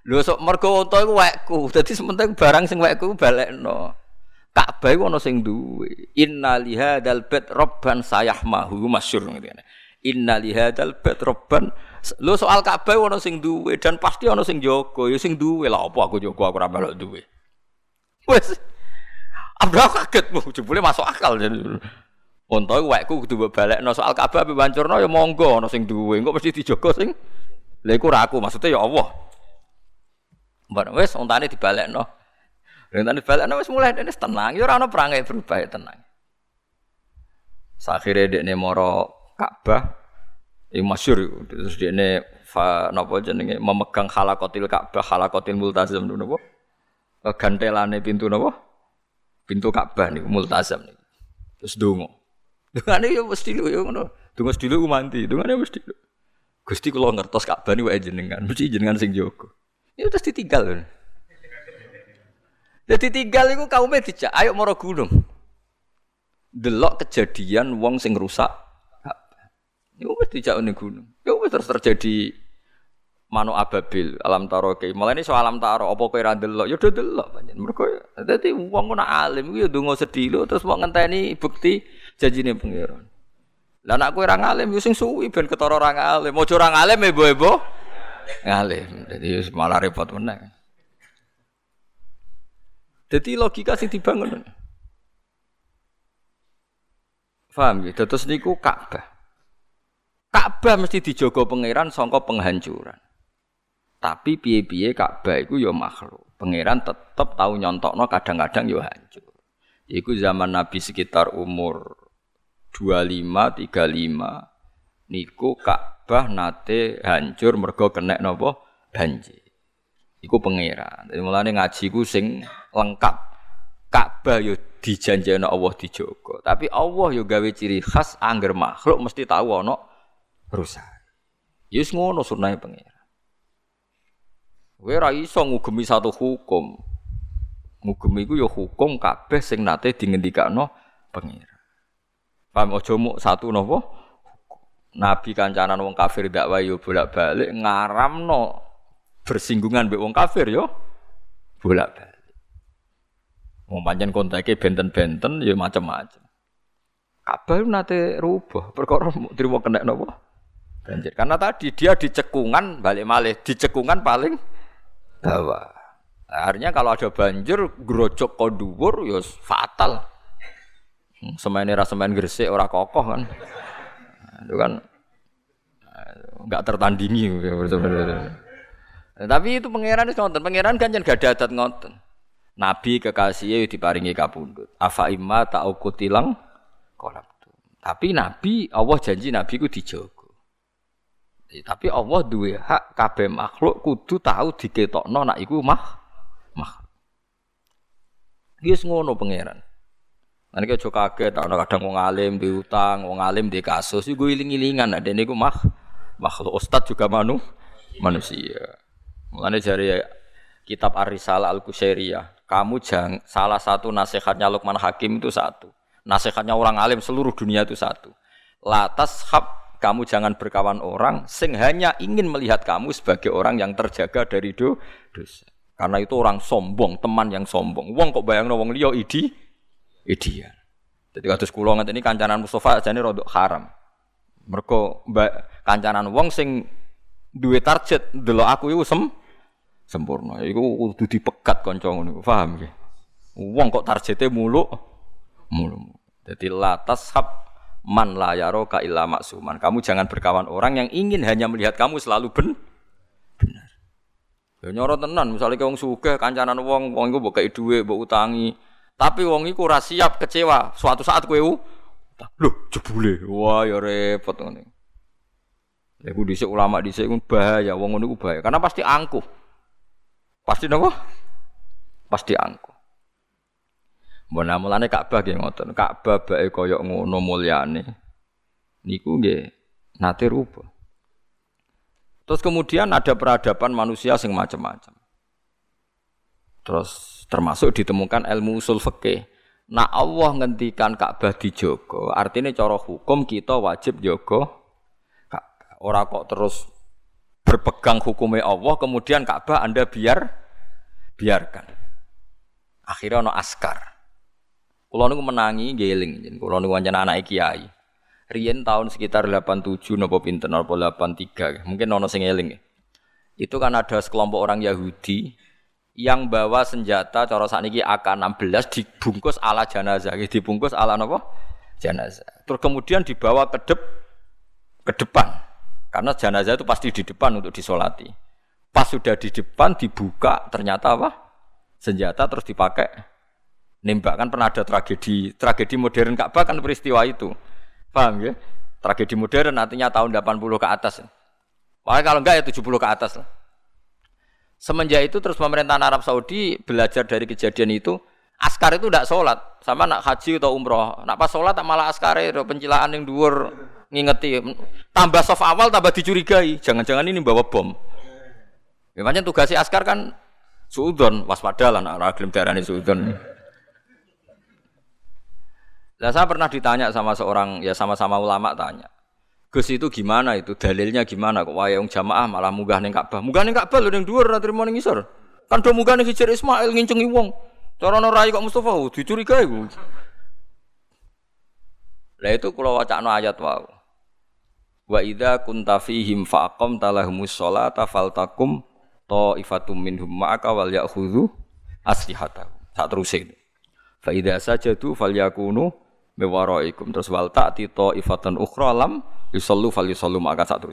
Lho sok mergo unta iku wekku. Dadi sementing barang sing wekku balekno. Ka'bah iku ana sing duwe. Inna li hadzal bait robban sayahmahu masyhur ngene. Inna li hadzal bait robban Lho soal Ka'bah ana sing duwe dan pasti ana sing jaga. Ya sing duwe lah apa aku jaga aku ora melok duwe. Wes Abraham kaget bu, jebule masuk akal. Unta wekku kudu balekno soal Ka'bah ape wancurno ya monggo ana sing duwe. Engko mesti dijaga sing Lha iku ora aku, maksudnya ya Allah. Mbak wis untane dibalekno. Rentane balekno wis mulai dene tenang, ya ora ana perangai berubah ya tenang. Sakhire dekne moro Ka'bah iki masyhur terus dekne fa napa jenenge memegang halakotil Ka'bah, halakotil multazam napa? Gantelane pintu napa? Pintu Ka'bah niku multazam niku. Terus donga. Dungane ya mesti lho ya ngono. Donga sedilo ku mandi, dungane mesti lho. Gusti kula ngertos Ka'bah niku jenengan, mesti jenengan sing jaga. Ya terus ditinggal lho. Jadi tinggal itu kaumnya dijak, ayo moro gunung. Delok kejadian wong sing rusak. Iku wis dijak ning gunung. Ya wis terus terjadi manu ababil alam taro ke. Malah ini soal alam taro apa kowe ra delok? Ya do delok pancen. Mergo dadi wong kena alim iku ya ndonga sedilo terus mau ngenteni bukti janjine pangeran. Lah nek kowe ora ngalim yo ya sing suwi ben ketara ora ngalim. Mojo ora ngalim ebo-ebo ngalim. Dadi malah repot meneh. Jadi logika sing dibangun. Paham ya? Terus niku Ka'bah. Ka'bah mesti dijogo pangeran sangka penghancuran. Tapi piye-piye Ka'bah iku ya makhluk. Pangeran tetep tahu nyontokno kadang-kadang ya hancur. Iku zaman Nabi sekitar umur 25 35 niku Ka'bah nate hancur mergo kena napa banjir. Iku pangeran. Jadi mulane ngaji ku sing lengkap. Ka'bah yo dijanjeni Allah dijogo. Tapi Allah yo gawe ciri khas angger makhluk mesti tahu ana rusak. Yus ngono sunahe pangeran. Kowe ora iso ngugemi satu hukum. Ngugemi iku yo hukum kabeh sing nate dingendikakno pangeran. Paham aja muk satu napa? Nabi kancanan wong kafir dakwah yo bolak-balik ngaramno bersinggungan mbek wong kafir yo bolak-balik. Wong pancen kontake benten-benten ya macam-macam. Kabeh nate rubah perkara trimo kena napa? Banjir. Karena tadi dia di cekungan balik malih, di cekungan paling bawah. Artinya kalau ada banjir grojok kok dhuwur ya fatal. Hmm, semene ra semen gresik ora kokoh kan. Itu kan enggak tertandingi Tapi itu pangeran itu ngonten, pangeran kan gak ada adat ngonten. Nabi kekasihnya diparingi kapundut. Afa imma ta'ukutilang kolam. Tapi Nabi Allah janji Nabi ku dijogo. Tapi Allah duwe hak kabeh makhluk kudu tahu diketokno nak iku mah mah. Wis ngono pangeran. Nanti kita kaget, ada kadang wong alim di utang, wong alim di kasus, itu iling-ilingan, ada ini mah makhluk ustad juga manu, manusia. Mulanya dari kitab Ar-Risalah Al-Qusairiyah, kamu jangan salah satu nasihatnya Luqman Hakim itu satu. Nasihatnya orang alim seluruh dunia itu satu. Latas hab kamu jangan berkawan orang sing hanya ingin melihat kamu sebagai orang yang terjaga dari do dosa. Karena itu orang sombong, teman yang sombong. Wong kok bayang wong liya idi ideal. Jadi kados kula ini kancanan Mustafa ini rodok haram. Mergo kancanan wong sing duwe target delok aku iku sem sempurna. Iku kudu dipegat kanca ngono. Paham nggih? Wong kok targete muluk mulu. Jadi latas hab man la ka illa maksuman. Kamu jangan berkawan orang yang ingin hanya melihat kamu selalu ben benar. Ya nyoro tenan, misalnya wong sugih kancanan wong, wong iku mbok kei dhuwit, mbok utangi. Tapi wong iku ora siap kecewa. Suatu saat kowe lho jebule. Wah ya repot ngene. Lha ku dhisik ulama dhisik ku bahaya, wong ngono ku bahaya. Karena pasti angkuh. Pasti napa? Pasti angkuh. Mbona mulane Ka'bah nggih ngoten. Ka'bah bae kaya ngono mulyane. Niku nggih nate rupa. Terus kemudian ada peradaban manusia sing macam-macam. Terus termasuk ditemukan ilmu usul fikih. Nah Allah ngendikan Ka'bah dijogo, artinya cara hukum kita wajib jogo Ka'bah. Ora kok terus berpegang hukumnya Allah, kemudian Ka'bah Anda biar biarkan. Akhirnya ono askar. Kulo niku menangi geling, kulo niku wancana anak kiai. Riyen tahun sekitar 87 nopo pinten nopo 83, mungkin ono sing eling. Itu kan ada sekelompok orang Yahudi yang bawa senjata cara sakniki AK-16 dibungkus ala jenazah, dibungkus ala napa? Jenazah. Terus kemudian dibawa ke dep ke depan. Karena jenazah itu pasti di depan untuk disolati. Pas sudah di depan dibuka ternyata apa? Senjata terus dipakai nembak kan pernah ada tragedi tragedi modern Ka'bah kan peristiwa itu. Paham ya? Tragedi modern artinya tahun 80 ke atas. Pokoknya kalau enggak ya 70 ke atas lah. Semenjak itu terus pemerintahan Arab Saudi belajar dari kejadian itu, askar itu tidak sholat, sama nak haji atau umroh. Nak pas sholat malah askar itu pencilaan yang dhuwur ngingeti. Tambah soft awal tambah dicurigai, jangan-jangan ini bawa bom. Memangnya tugasnya askar kan suudon, waspada lah nak raglim darani suudon. Nah, saya pernah ditanya sama seorang ya sama-sama ulama tanya. Gus itu gimana itu? Dalilnya gimana kok wayang jamaah malah munggah ning Ka'bah. Munggah ning Ka'bah lho ning dhuwur ora trimo ning isor. Kan do munggah ning Hijr Ismail ngincengi wong. Cara rai kok Mustafa oh, dicurigai ku. Lah itu kula wacana ayat wau. Wa idza kunta fihim faqam talahumus sholata faltakum ta'ifatum minhum ma'aka wal ya'khudhu aslihatahum. Sak terusé. Fa idza sajadu falyakunu mewaraikum terus wal ta'ti ta'ifatan ukhra lam yusallu fal yusallu maka sak.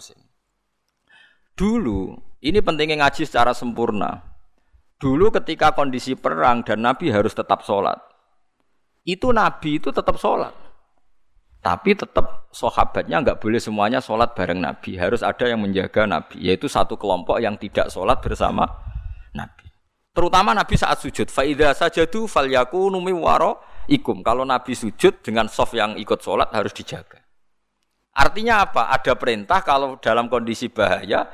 Dulu ini pentingnya ngaji secara sempurna. Dulu ketika kondisi perang dan Nabi harus tetap sholat, itu Nabi itu tetap sholat. Tapi tetap sahabatnya nggak boleh semuanya sholat bareng Nabi. Harus ada yang menjaga Nabi, yaitu satu kelompok yang tidak sholat bersama Nabi. Terutama Nabi saat sujud. Faidah sajadu fal yakunu waro ikum. Kalau Nabi sujud dengan soft yang ikut sholat harus dijaga. Artinya apa? Ada perintah kalau dalam kondisi bahaya,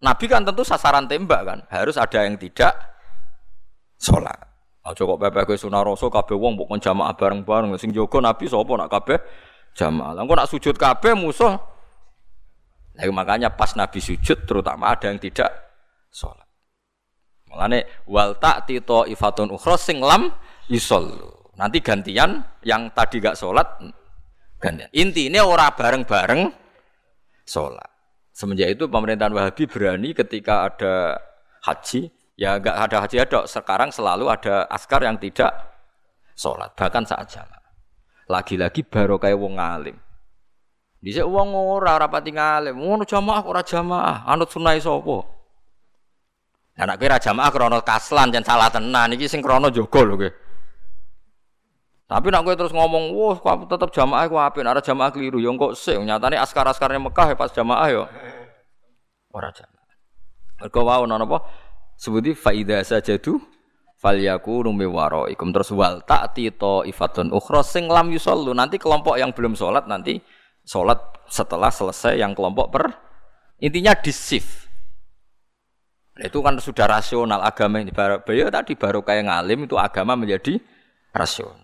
Nabi kan tentu sasaran tembak kan. Harus ada yang tidak sholat. Aja kok pepe kowe sunah kabeh wong mbok jamaah bareng-bareng sing jaga Nabi sapa nak kabeh jamaah. Lah nak sujud kabeh musuh. Nah, makanya pas Nabi sujud terutama ada yang tidak sholat. Makanya wal ta'ti ifatun ukhra sing lam yusallu. Nanti gantian yang tadi gak sholat gantian. Intinya ora bareng-bareng sholat. Semenjak itu pemerintahan Wahabi berani ketika ada haji, ya enggak ada haji ada. Sekarang selalu ada askar yang tidak sholat, bahkan saat jamaah. Lagi-lagi baru kayak wong alim. Bisa wong ora rapati ngalim, ngono jamaah ora jamaah, anut sunah sapa? Anak kira jamaah krono kaslan dan salah tenan iki sing krono jogo lho kowe. Tapi nak gue terus ngomong, wah, kok tetap jamaah gue apin, ada jamaah keliru, yang kok sih, nyatanya askar-askarnya Mekah ya pas jamaah yo, orang jamaah. Mereka wow, nono apa? Sebuti faida saja tuh, falyaku numi ikum terus wal tak tito ifatun ukhra. Sing lam yusollu nanti kelompok yang belum sholat nanti sholat setelah selesai yang kelompok per intinya disif. Itu kan sudah rasional agama ini baru tadi baru kayak ngalim itu agama menjadi rasional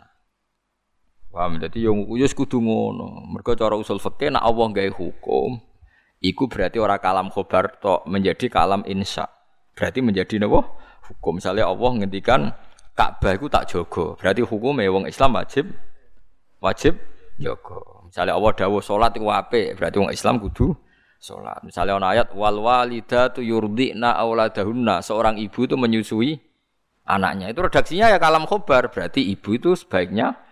Paham? Jadi yang uyus kudu ngono. Mereka cara usul fikih nak Allah gawe hukum, iku berarti orang kalam khobar tok menjadi kalam insya. Berarti menjadi napa? Hukum. Misalnya Allah ngendikan Ka'bah iku tak jogo. Berarti hukumnya wong Islam wajib wajib jogo. Misalnya Allah dawuh salat iku apik, berarti wong Islam kudu salat. Misalnya ana ayat wal walidatu yurdina auladahunna, seorang ibu itu menyusui anaknya. Itu redaksinya ya kalam khobar, berarti ibu itu sebaiknya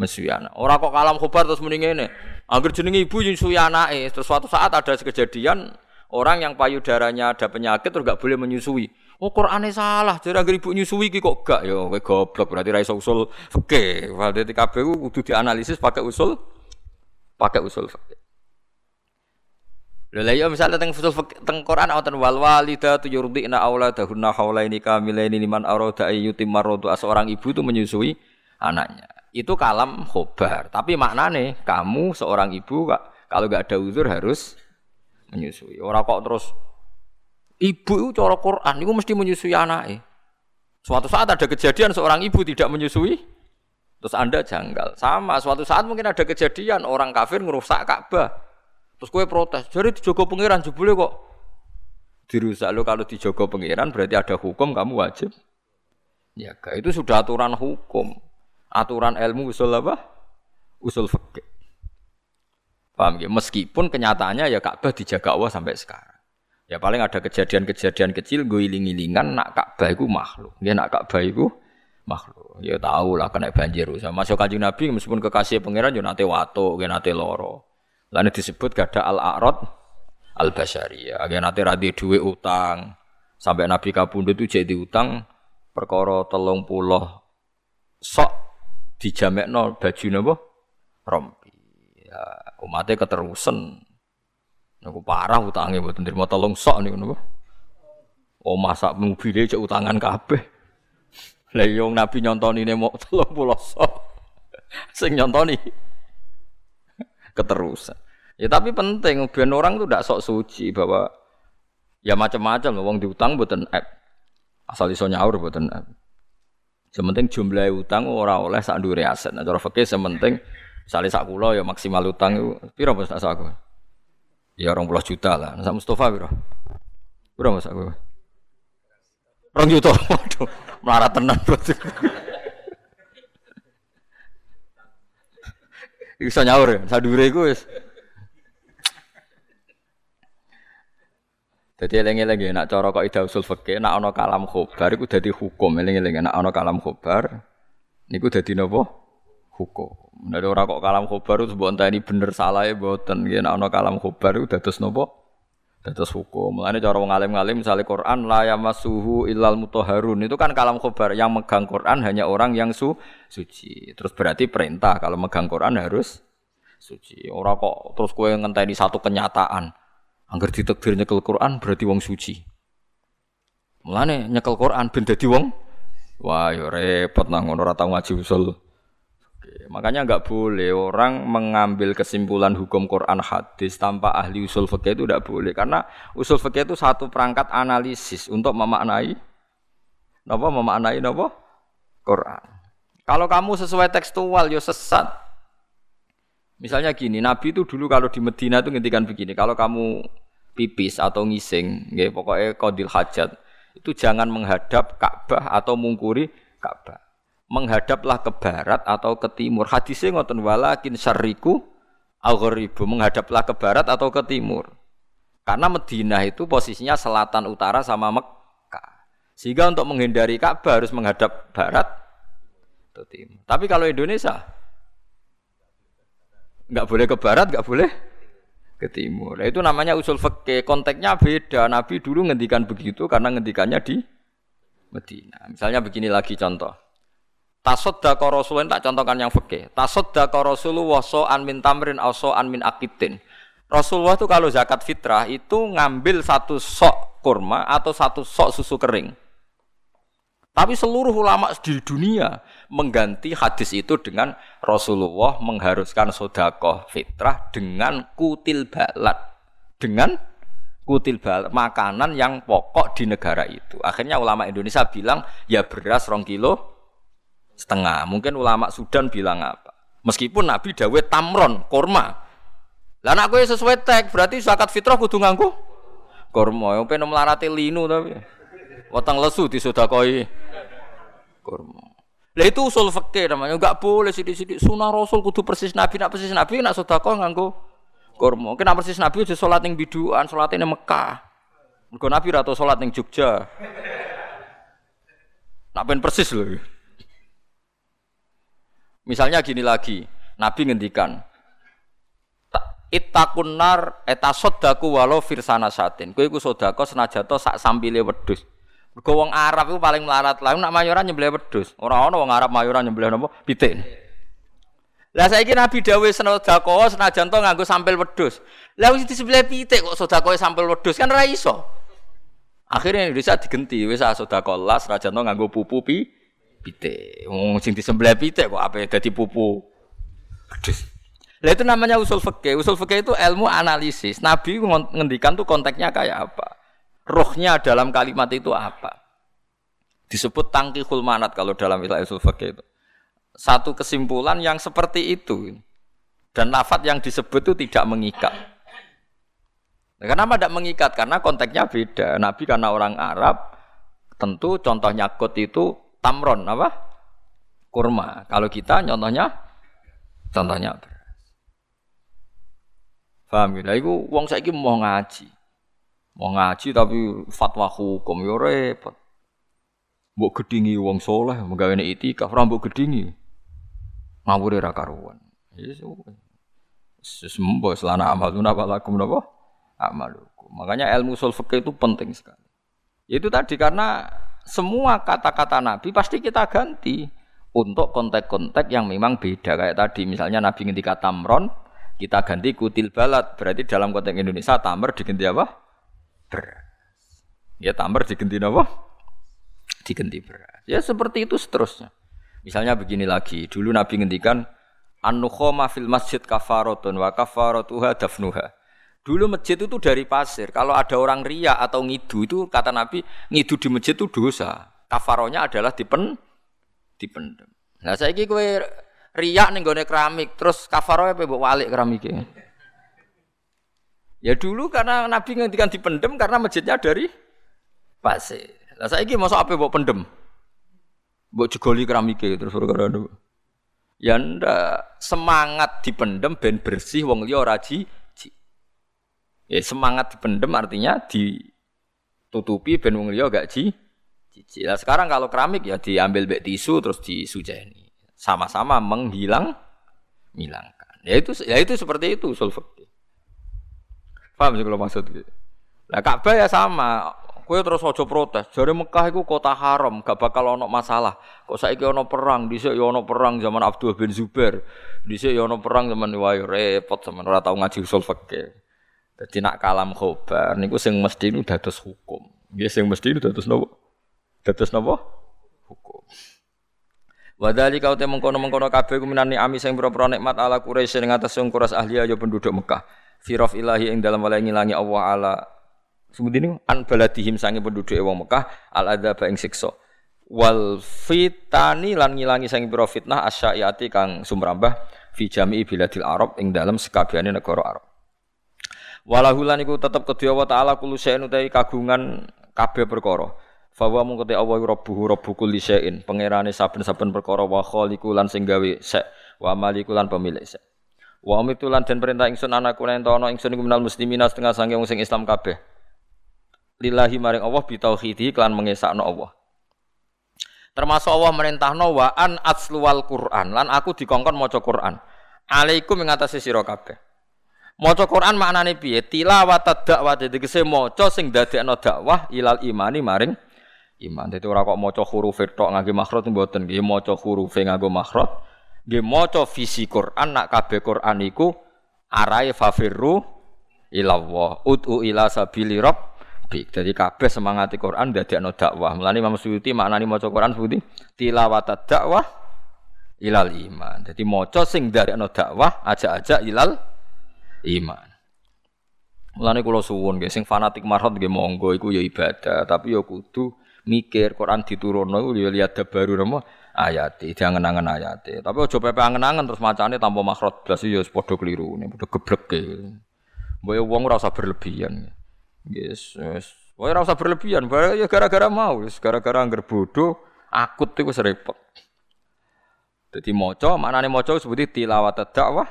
mesyuyana. Orang kok kalam khobar terus mending ini. Angger jenenge ibu nyusui anake, terus suatu saat ada kejadian orang yang payudaranya ada penyakit terus gak boleh menyusui. Oh Qur'ane salah, jadi angger ibu nyusui iki kok gak ya kowe goblok berarti ra iso usul fikih. Berarti kabeh kudu dianalisis pakai usul pakai usul fikih. Lha ya misalnya teng usul teng Quran wonten wal walidatu yurdina auladahunna haulaini kamilaini liman arada ayyutim maradu seorang ibu itu menyusui anaknya itu kalam khobar. Tapi maknane kamu seorang ibu kak kalau gak ada uzur harus menyusui. Orang kok terus ibu itu cara Quran itu mesti menyusui anaknya. Suatu saat ada kejadian seorang ibu tidak menyusui, terus anda janggal. Sama, suatu saat mungkin ada kejadian orang kafir ngerusak Ka'bah. Terus kue protes, jadi dijogo pangeran jebule kok dirusak lo kalau dijogo pangeran berarti ada hukum kamu wajib. Ya, itu sudah aturan hukum aturan ilmu usul apa? Usul fikih. Paham ya? Meskipun kenyataannya ya Ka'bah dijaga Allah sampai sekarang. Ya paling ada kejadian-kejadian kecil gue iling-ilingan nak Ka'bah itu makhluk. Ya nak Ka'bah itu makhluk. Ya tahu lah kena banjir. Sama masuk kanjeng Nabi meskipun kekasih pangeran yo nate wato, ge nate loro. Lalu disebut gada al-a'rad al-basyariyah. Ge nate radi duwe utang. Sampai Nabi kabundut itu jadi utang perkara telung puluh sok dijamekno baju napa rompi. Ya umatnya keterusan. Niku parah utangnya buat nerima tolong sok niku napa. Oh masak mobilnya cek utangan kabeh. Lah yo iya, Nabi nyontoni ne mau 30 sok. Sing nyontoni keterusan. Ya tapi penting biar orang tuh tidak sok suci bahwa ya macam-macam wong diutang buatan app. Asal iso nyaur buatan app. Sementing jumlah utang ora oleh sak ndure aset. Nah, cara fikih sementing misale sak kula ya maksimal utang itu piro Mas sak aku? Ya 20 juta lah. Nah, sak Mustofa piro? Piro Mas aku? 2 juta. Waduh, melarat tenan berarti. Iso nyaur ya, sadure iku wis Jadi eling-eling nak cara kok ida usul fikih nak ana kalam khobar iku dadi hukum eling-eling nak ana kalam khobar niku dadi napa? Hukum. Nek ora kok kalam khobar itu mbok enteni bener salah ya mboten nggih nak ana kalam khobar iku dados napa? Dados hukum. Mulane cara wong alim-alim misale Quran la yamassuhu illal mutahharun itu kan kalam khobar yang megang Quran hanya orang yang su suci. Terus berarti perintah kalau megang Quran harus suci. Ora kok terus kowe ngenteni satu kenyataan. Angger ditekdir nyekel Quran berarti wong suci. Mulane nyekel Quran ben dadi wong wah yo repot nang ngono ora tau usul. Oke, makanya nggak boleh orang mengambil kesimpulan hukum Quran hadis tanpa ahli usul fikih itu tidak boleh karena usul fikih itu satu perangkat analisis untuk memaknai napa memaknai napa Quran. Kalau kamu sesuai tekstual yo sesat. Misalnya gini, Nabi itu dulu kalau di Medina itu ngintikan begini, kalau kamu pipis atau ngising, nggih pokoknya kodil hajat, itu jangan menghadap Ka'bah atau mungkuri Ka'bah. Menghadaplah ke barat atau ke timur. Hadisnya ngoten walakin syariku aghribu, menghadaplah ke barat atau ke timur. Karena Madinah itu posisinya selatan utara sama Mekah. Sehingga untuk menghindari Ka'bah harus menghadap barat atau timur. Tapi kalau Indonesia nggak boleh ke barat, nggak boleh ke timur. Nah, itu namanya usul fikih. Konteksnya beda. Nabi dulu ngendikan begitu karena ngendikannya di Medina. Misalnya begini lagi contoh. Tasoddaqa Rasulullah tak contohkan yang fikih. Tasoddaqa Rasulullah so'an min tamrin aw so'an min akitin. Rasulullah itu kalau zakat fitrah itu ngambil satu sok kurma atau satu sok susu kering. Tapi seluruh ulama di dunia mengganti hadis itu dengan Rasulullah mengharuskan sodakoh fitrah dengan kutil balat. Dengan kutil balat, makanan yang pokok di negara itu. Akhirnya ulama Indonesia bilang ya beras rong kilo setengah. Mungkin ulama Sudan bilang apa? Meskipun Nabi Dawud tamron, korma. Lah nak kowe sesuai tag, berarti zakat fitrah kudu nganggo korma. Yang pengen melarati linu tapi. Weteng lesu disodakoi korma. Lah itu usul fikih namanya, enggak boleh sidik-sidik sunah Rasul kudu persis Nabi, nak persis Nabi nak sedekah nganggo. Mungkin nak persis Nabi aja salat ning biduan, salat ning Mekah. Mergo Nabi ra tau salat ning Jogja. Nak ben persis lho. Misalnya gini lagi, Nabi ngendikan, Ittaqun nar etasodaku walau firsana satin. Kowe iku sedekah senajan sak sambile wedhus. Mergo wong Arab iku paling melarat. Lah nak mayoran nyembelih wedhus. Ora ana wong Arab mayoran nyembelih napa? Pitik. Lah saiki Nabi dawuh sedekah senajan to nganggo sampil wedhus. Lah wis disembelih pitik kok sedekah sampil wedhus kan ora iso. Akhirnya Indonesia digenti wis sedekah las senajan to nganggo pupu pi pitik. Wong sing disembelih pitik kok ape dadi pupu. Wedhus. Lah itu namanya usul fikih. Usul fikih itu ilmu analisis. Nabi ngendikan tuh konteksnya kayak apa? Rohnya dalam kalimat itu apa? Disebut tangki manat kalau dalam istilah usul fikih itu. Satu kesimpulan yang seperti itu. Dan lafat yang disebut itu tidak mengikat. Nah, kenapa tidak mengikat? Karena konteksnya beda. Nabi karena orang Arab, tentu contohnya kot itu tamron apa? Kurma. Kalau kita contohnya contohnya beras. Paham ya? Iku wong saiki mau ngaji. Mau ngaji tapi fatwa hukum yo repot. Mbok gedingi wong soleh menggawe itikaf ora mbok gedingi. Ngawure ra karuan. Yes, Sembo selana amal apa lakum napa? Amalukum. Makanya ilmu usul itu penting sekali. Itu tadi karena semua kata-kata Nabi pasti kita ganti untuk konteks-konteks yang memang beda kayak tadi misalnya Nabi ngendika tamron kita ganti kutil balat berarti dalam konteks Indonesia tamr diganti apa beras ya tamr diganti apa diganti beras ya seperti itu seterusnya misalnya begini lagi dulu Nabi ngendikan an-nukhoma fil masjid kafaratun wa kafaratuha dafnuha Dulu masjid itu dari pasir. Kalau ada orang ria atau ngidu itu kata Nabi, ngidu di masjid itu dosa. Kafaronya adalah dipen dipendem. Nah, saya kue ria nih gue keramik, terus kafaronya apa mbok walik keramiknya. Ya dulu karena Nabi ngendikan dipendem karena masjidnya dari pasir. Lah saiki masa apa mbok pendem? Mbok jegoli keramiknya terus perkara Ya ndak semangat dipendem ben bersih wong liya ora Ya semangat dipendem artinya ditutupi ben wong liya gak ji. Lah sekarang kalau keramik ya diambil bek tisu terus disujeni. Sama-sama menghilang hilangkan. Ya itu ya itu seperti itu fikih. Paham sih kalau maksud gitu. Lah Ka'bah ya sama. Kowe terus aja protes. Jare Mekah iku kota haram, gak bakal ono masalah. Kok saiki ono perang, dhisik ya ono perang zaman Abdul bin Zubair. Dhisik ya ono perang zaman Wayu repot zaman ora tau ngaji usul fikih. Jadi nak kalam khobar niku sing mesti nu dados hukum. Nggih sing mesti nu dados napa? Dados napa? Hukum. Wadali kau te mengkono-mengkono kabeh ku minani ami sing pira-pira nikmat ala Quraisy ing atas sing kuras ahli ayo penduduk Mekah. Firof ilahi ing dalam wala ngilangi Allah ala ini an baladihim sange penduduk wong Mekah al adzab ing siksa. Wal fitani lan ngilangi sange pira fitnah asyaiati kang sumrambah fi jami'i biladil Arab ing dalam sekabehane negara Arab. Walahulan iku tetep kedua wa taala syai'in utawi kagungan kabeh perkara. Fawa mung Allah rabbuhu rabbu kulli syai'in, pangerane saben-saben perkara wa khaliqu lan sing gawe sek wa maliku lan pemilik sek. Wa umitulan dan perintah ingsun anakku nek ana ingsun iku minal muslimina setengah sange wong sing Islam kabeh. Lillahi maring Allah bitauhidi kelan mengesakno Allah. Termasuk Allah merintahno wa an atsluwal Quran lan aku dikongkon maca Quran. Alaikum ing atase sira kabeh. Maca Quran maknane piye? Tilawat dakwah tegese maca sing dadekno dakwah ilal imani maring iman. Dadi ora kok maca huruf tok ngangge makhraj mboten nggih maca huruf nganggo makhraj. Nggih maca visi Quran nak kabeh Quran iku arahe fafirru ilallah. Ud'u ila sabili rabbik. Dadi kabeh semangati Quran dadekno dakwah. Mulane Imam Suyuti maknane maca Quran seperti tilawat dakwah ilal iman. Dadi maca sing dadekno dakwah aja-aja ilal iman. Mulane kula suwun nggih sing fanatik marhot nggih monggo iku ya ibadah, tapi ya kudu mikir Quran diturunno iku ya lihat baru nama ayat, diangen-angen ayat. Tapi aja pepe angen-angen terus macane tanpa makhraj blas ya padha keliru, padha gebleke. Mbok ya wong ora usah berlebihan. Yes, yes. Wae ora usah berlebihan, ya gara-gara mau, gara-gara angger bodoh akut iku repot. Dadi maca, maknane maca sebuti tilawat dakwah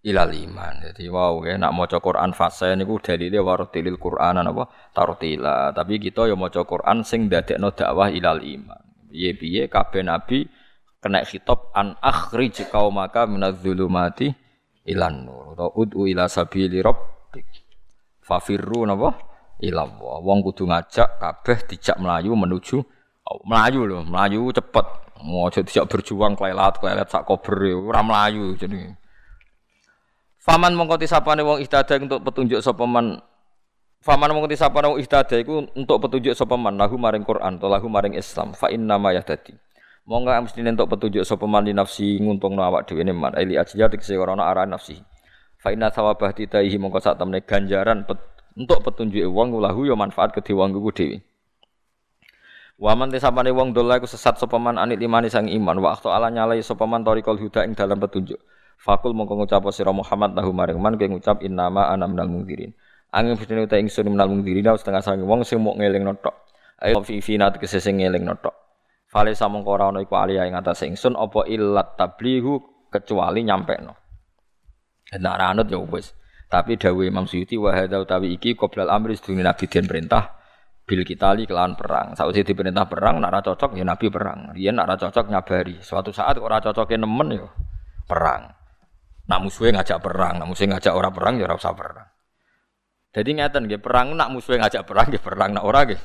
ilal iman. Jadi wow ya nak maca Quran fase niku dalile warotilil Qur'an apa tartila. Tapi kita ya maca Quran sing dadekno dakwah ilal iman. Piye-piye kabeh nabi kena khitab an akhrij qaumaka minadz-dzulumati ilan nur atau ud'u ila sabili rabbik. Fafirru napa? Ila Allah. Wong kudu ngajak kabeh dijak melayu menuju oh, melayu loh, melayu cepet. Mau dijak berjuang klelat klelat sak kober ora melayu jadi Faman mongko tisapane wong ihtada untuk petunjuk sapa Faman mongko tisapane wong ihtada iku untuk petunjuk sapa man lahu maring Quran atau lahu maring Islam fa inna ma yahtadi. Monggo mesti untuk petunjuk sapa man li nafsi nguntungno awak dhewe ne man ili ajya tekse ora ana arah nafsi. Fa inna thawabah titaihi mongko sak temne ganjaran pet, untuk petunjuk wong lahu ya manfaat kedhe wong ku dhewe. Waman tisapane wong dola iku sesat sapa man anit imani sang iman wa ala nyalai sapa man tariqul huda ing dalam petunjuk. Fakul mongko ngucap sira Muhammad lahu maring man kowe ngucap innama ana minal mungdirin. Angin putune uta ingsun minal mungdirin setengah sange wong sing mok ngeling notok. Ayo fi fi nat kese sing ngeling notok. Fale samongko ora ana iku aliyah ing atase ingsun apa illat tablihu kecuali nyampekno. Nek ora anut ya wis. Tapi dawuh Imam Suyuti wa hadza utawi iki qoblal amri sedurunge nabi den perintah bil kitali kelawan perang. Sausé diperintah perang nek ora cocok ya nabi perang. Nek ora cocok nyabari. Suatu saat ora cocoke nemen ya perang. Nak musuhnya ngajak perang, nak musuhnya ngajak orang perang ya ora usah perang. Jadi ngeten nggih, perang nak musuhnya ngajak perang nggih perang, nak ora nggih.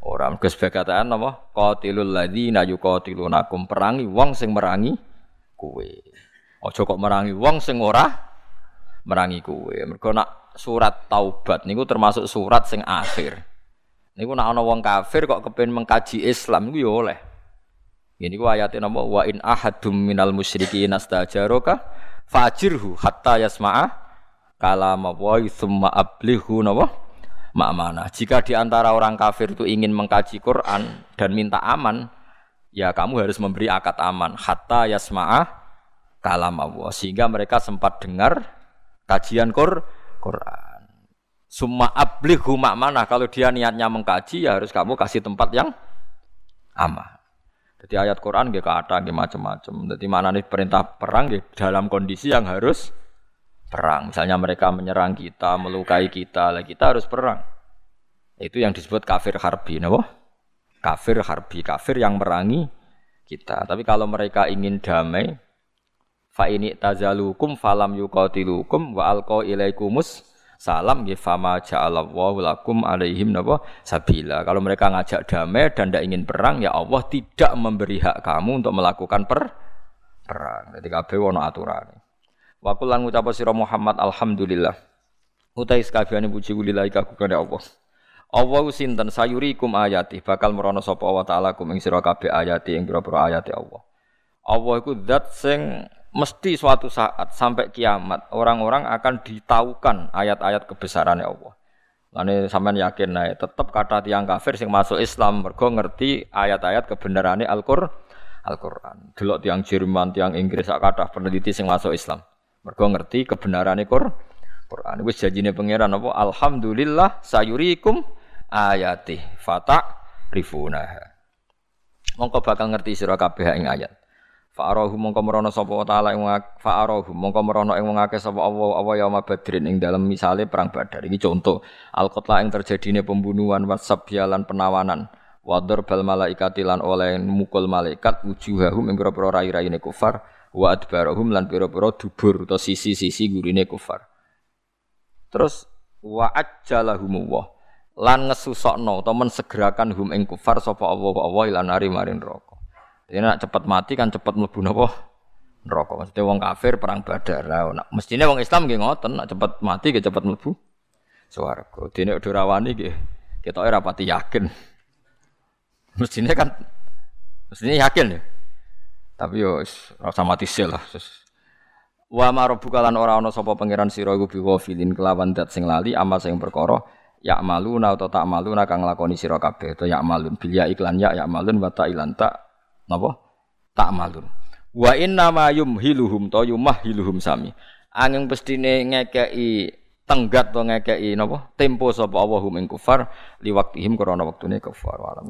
Ora mergo sebagataan napa? Qatilul ladzina yuqatilunakum perangi wong sing merangi kowe. Aja kok merangi wong sing ora merangi kowe. Mergo nak surat taubat niku termasuk surat sing akhir. Niku nak ana wong kafir kok kepen mengkaji Islam niku ya oleh. Ini ku ayatnya nama wa in ahadum minal musyrikin astajaraka fajirhu hatta yasma'a kalam wa thumma ablihu napa ma'mana. Jika di antara orang kafir itu ingin mengkaji Quran dan minta aman, ya kamu harus memberi akad aman hatta yasma'a kalam Allah sehingga mereka sempat dengar kajian Qur Quran. Summa ablihu ma'mana kalau dia niatnya mengkaji ya harus kamu kasih tempat yang aman. Jadi ayat Quran nggih kata nggih macam-macam. Jadi mana nih perintah perang nggih dalam kondisi yang harus perang. Misalnya mereka menyerang kita, melukai kita, lah kita harus perang. Itu yang disebut kafir harbi, nabo? Kafir harbi, kafir yang merangi kita. Tapi kalau mereka ingin damai, fa ini tazalukum falam yuqatilukum wa alqa ilaikumus salam nggih fama ja'alallahu lakum alaihim napa sabila. Kalau mereka ngajak damai dan tidak ingin perang ya Allah tidak memberi hak kamu untuk melakukan per perang. Jadi kabeh ono aturan. Wa kulan ngucap sira Muhammad alhamdulillah. Utai sekabehane puji lillahi kagungane Allah. Allah sinten sayurikum ayati bakal merono sapa wa taala kum ing sira kabeh ayati ing pira-pira ayati Allah. Allah iku zat sing mesti suatu saat sampai kiamat orang-orang akan ditaukan ayat-ayat kebesarannya Allah. Lalu sampean yakin nah, tetap kata tiang kafir sing masuk Islam mergo ngerti ayat-ayat kebenarannya Al-Qur'an. Al-Qur'an. Delok tiang Jerman, tiang Inggris sak kathah peneliti sing masuk Islam. Mergo ngerti kebenarannya Qur'an. Wis janjine pangeran apa alhamdulillah sayurikum ayati fata rifuna. Mongko bakal ngerti sira kabeh ing ayat. Fa'arahu mongko merono sapa taala ing fa'arahu mongko merono ing wong akeh sapa Allah apa ya badrin ing dalam misale perang Badar. Iki contoh al-qatla ing terjadine pembunuhan wasabyalan penawanan. Wador bal malaikati lan oleh mukul malaikat wujuhahum ing pira-pira rai-raine kufar wa adbarahum lan pira-pira dubur atau sisi-sisi gurine kufar. Terus wa ajjalahum wa lan ngesusokno utawa mensegerakan hum ing kufar sapa Allah Allah ilan nari marin neraka. Jadi nak cepat mati kan cepat mlebu napa? Neraka. Maksudnya wong kafir perang Badar. Lah mestine wong Islam nggih ngoten, nak cepat mati nggih cepat mlebu swarga. Dene udah rawani nggih kita ora pati yakin. Mestine kan mestine yakin ya. Tapi yo rasa mati lah. Wa marobuka lan ora ana sapa pangeran sira iku biwafilin kelawan dat sing lali amal sing perkara ya maluna atau tak maluna kang lakoni sira kabeh to ya malun bil iklan ya ya malun wa ta ilan tak napa? Malun wa inna ma yumhiluhum to yumahhiluhum sami. Angin pestine ngekeki tenggat to ngekeki napa? Tempo sapa Allahum ing kufar liwaktihim krana wektune kufar. Wa alam